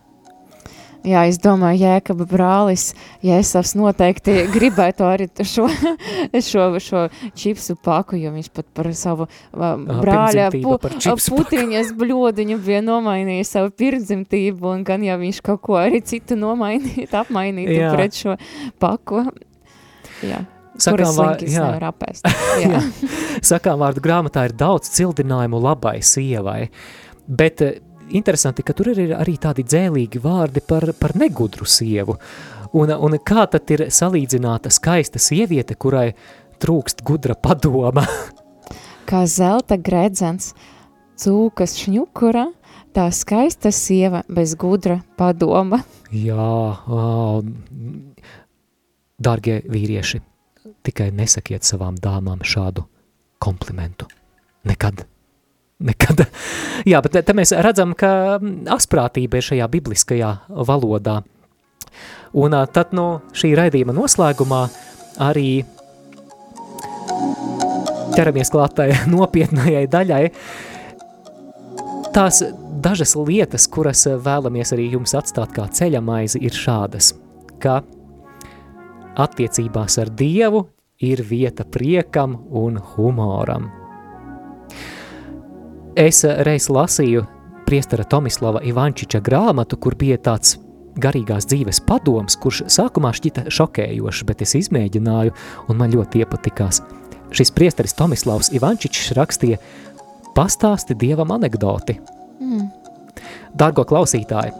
Jā, es domāju, Jēkaba brālis, Jēsavs noteikti gribētu arī šo, šo, šo čipsu paku, jo viņš pat par savu uh, brāļa pu, putriņas bļodiņu bija nomainījis savu pirdzimtību, un gan jau viņš kaut ko arī citu nomainīt, apmainītu jā. pret šo paku. Jā. Sakām, vār, jā. Apēst, jā. Sakām vārdu grāmatā ir daudz cildinājumu labai sievai, bet interesanti, ka tur ir arī tādi dzēlīgi vārdi par, par negudru sievu. Un, un kā tad ir salīdzināta skaista sieviete, kurai trūkst gudra padoma? kā zelta gredzens, cūkas šņukura, tā skaista sieva bez gudra padoma. Jā, oh, dārgie vīrieši, tikai nesakiet savām dāmām šādu komplimentu. Nekad. Nekad. Jā, bet te mēs redzam, ka asprātība ir šajā bibliskajā valodā. Un tad no šī raidījuma noslēgumā arī ķeramies klātai nopietnējai daļai. Tās dažas lietas, kuras vēlamies arī jums atstāt kā ceļamaizi, ir šādas, ka attiecībās ar Dievu ir vieta priekam un humoram. Es reiz lasīju priestara Tomislava Ivančiča grāmatu, kur bija tāds garīgās dzīves padoms, kurš sākumā šķita šokējošs, bet es izmēģināju un man ļoti iepatikās. Šis priesteris Tomislavs Ivančičs rakstīja pastāsti dievam anekdoti. Mm. Dargo klausītāji,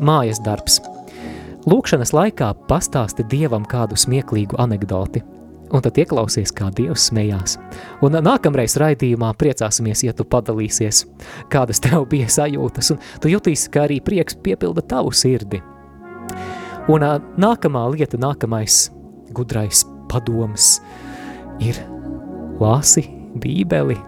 mājas darbs. Lūkšanas laikā pastāsti dievam kādu smieklīgu anekdoti – un tad ieklausies, kā Dievs smējās. Un nākamreiz raidījumā priecāsimies, ja tu padalīsies, kādas tev bija sajūtas, un tu jutīsi, ka arī prieks piepilda tavu sirdi. Un nākamā lieta, nākamais gudrais padoms ir lāsi bībeli,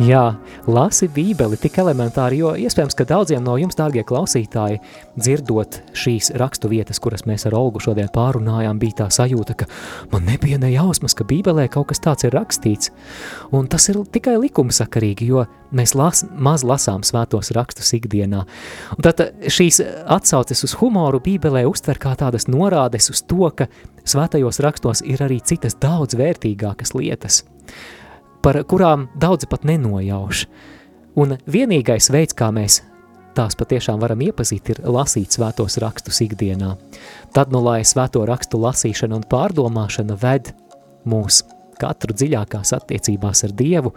Jā, lasi bībeli tik elementāri, jo iespējams, ka daudziem no jums, dārgie klausītāji, dzirdot šīs rakstu vietas, kuras mēs ar Olgu šodien pārunājām, bija tā sajūta, ka man nebija ne jausmas, ka bībelē kaut kas tāds ir rakstīts. Un tas ir tikai likumsakarīgi, jo mēs las, maz lasām svētos rakstus ikdienā. Un tad šīs atsauces uz humoru bībelē uztver kā tādas norādes uz to, ka svētajos rakstos ir arī citas daudz vērtīgākas lietas par kurām daudzi pat nenojauš. Un vienīgais veids, kā mēs tās patiešām varam iepazīt, ir lasīt svētos rakstus ikdienā. Tad, nu, lai svēto rakstu lasīšana un pārdomāšana ved mūs katru dziļākās attiecībās ar Dievu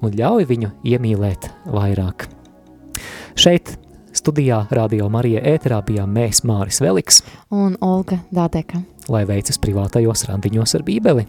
un ļauj viņu iemīlēt vairāk. Šeit studijā Radio Marija ēterā bijām mēs Māris Veliks un Olga Dādeka. Lai veicas privātajos randiņos ar bībeli.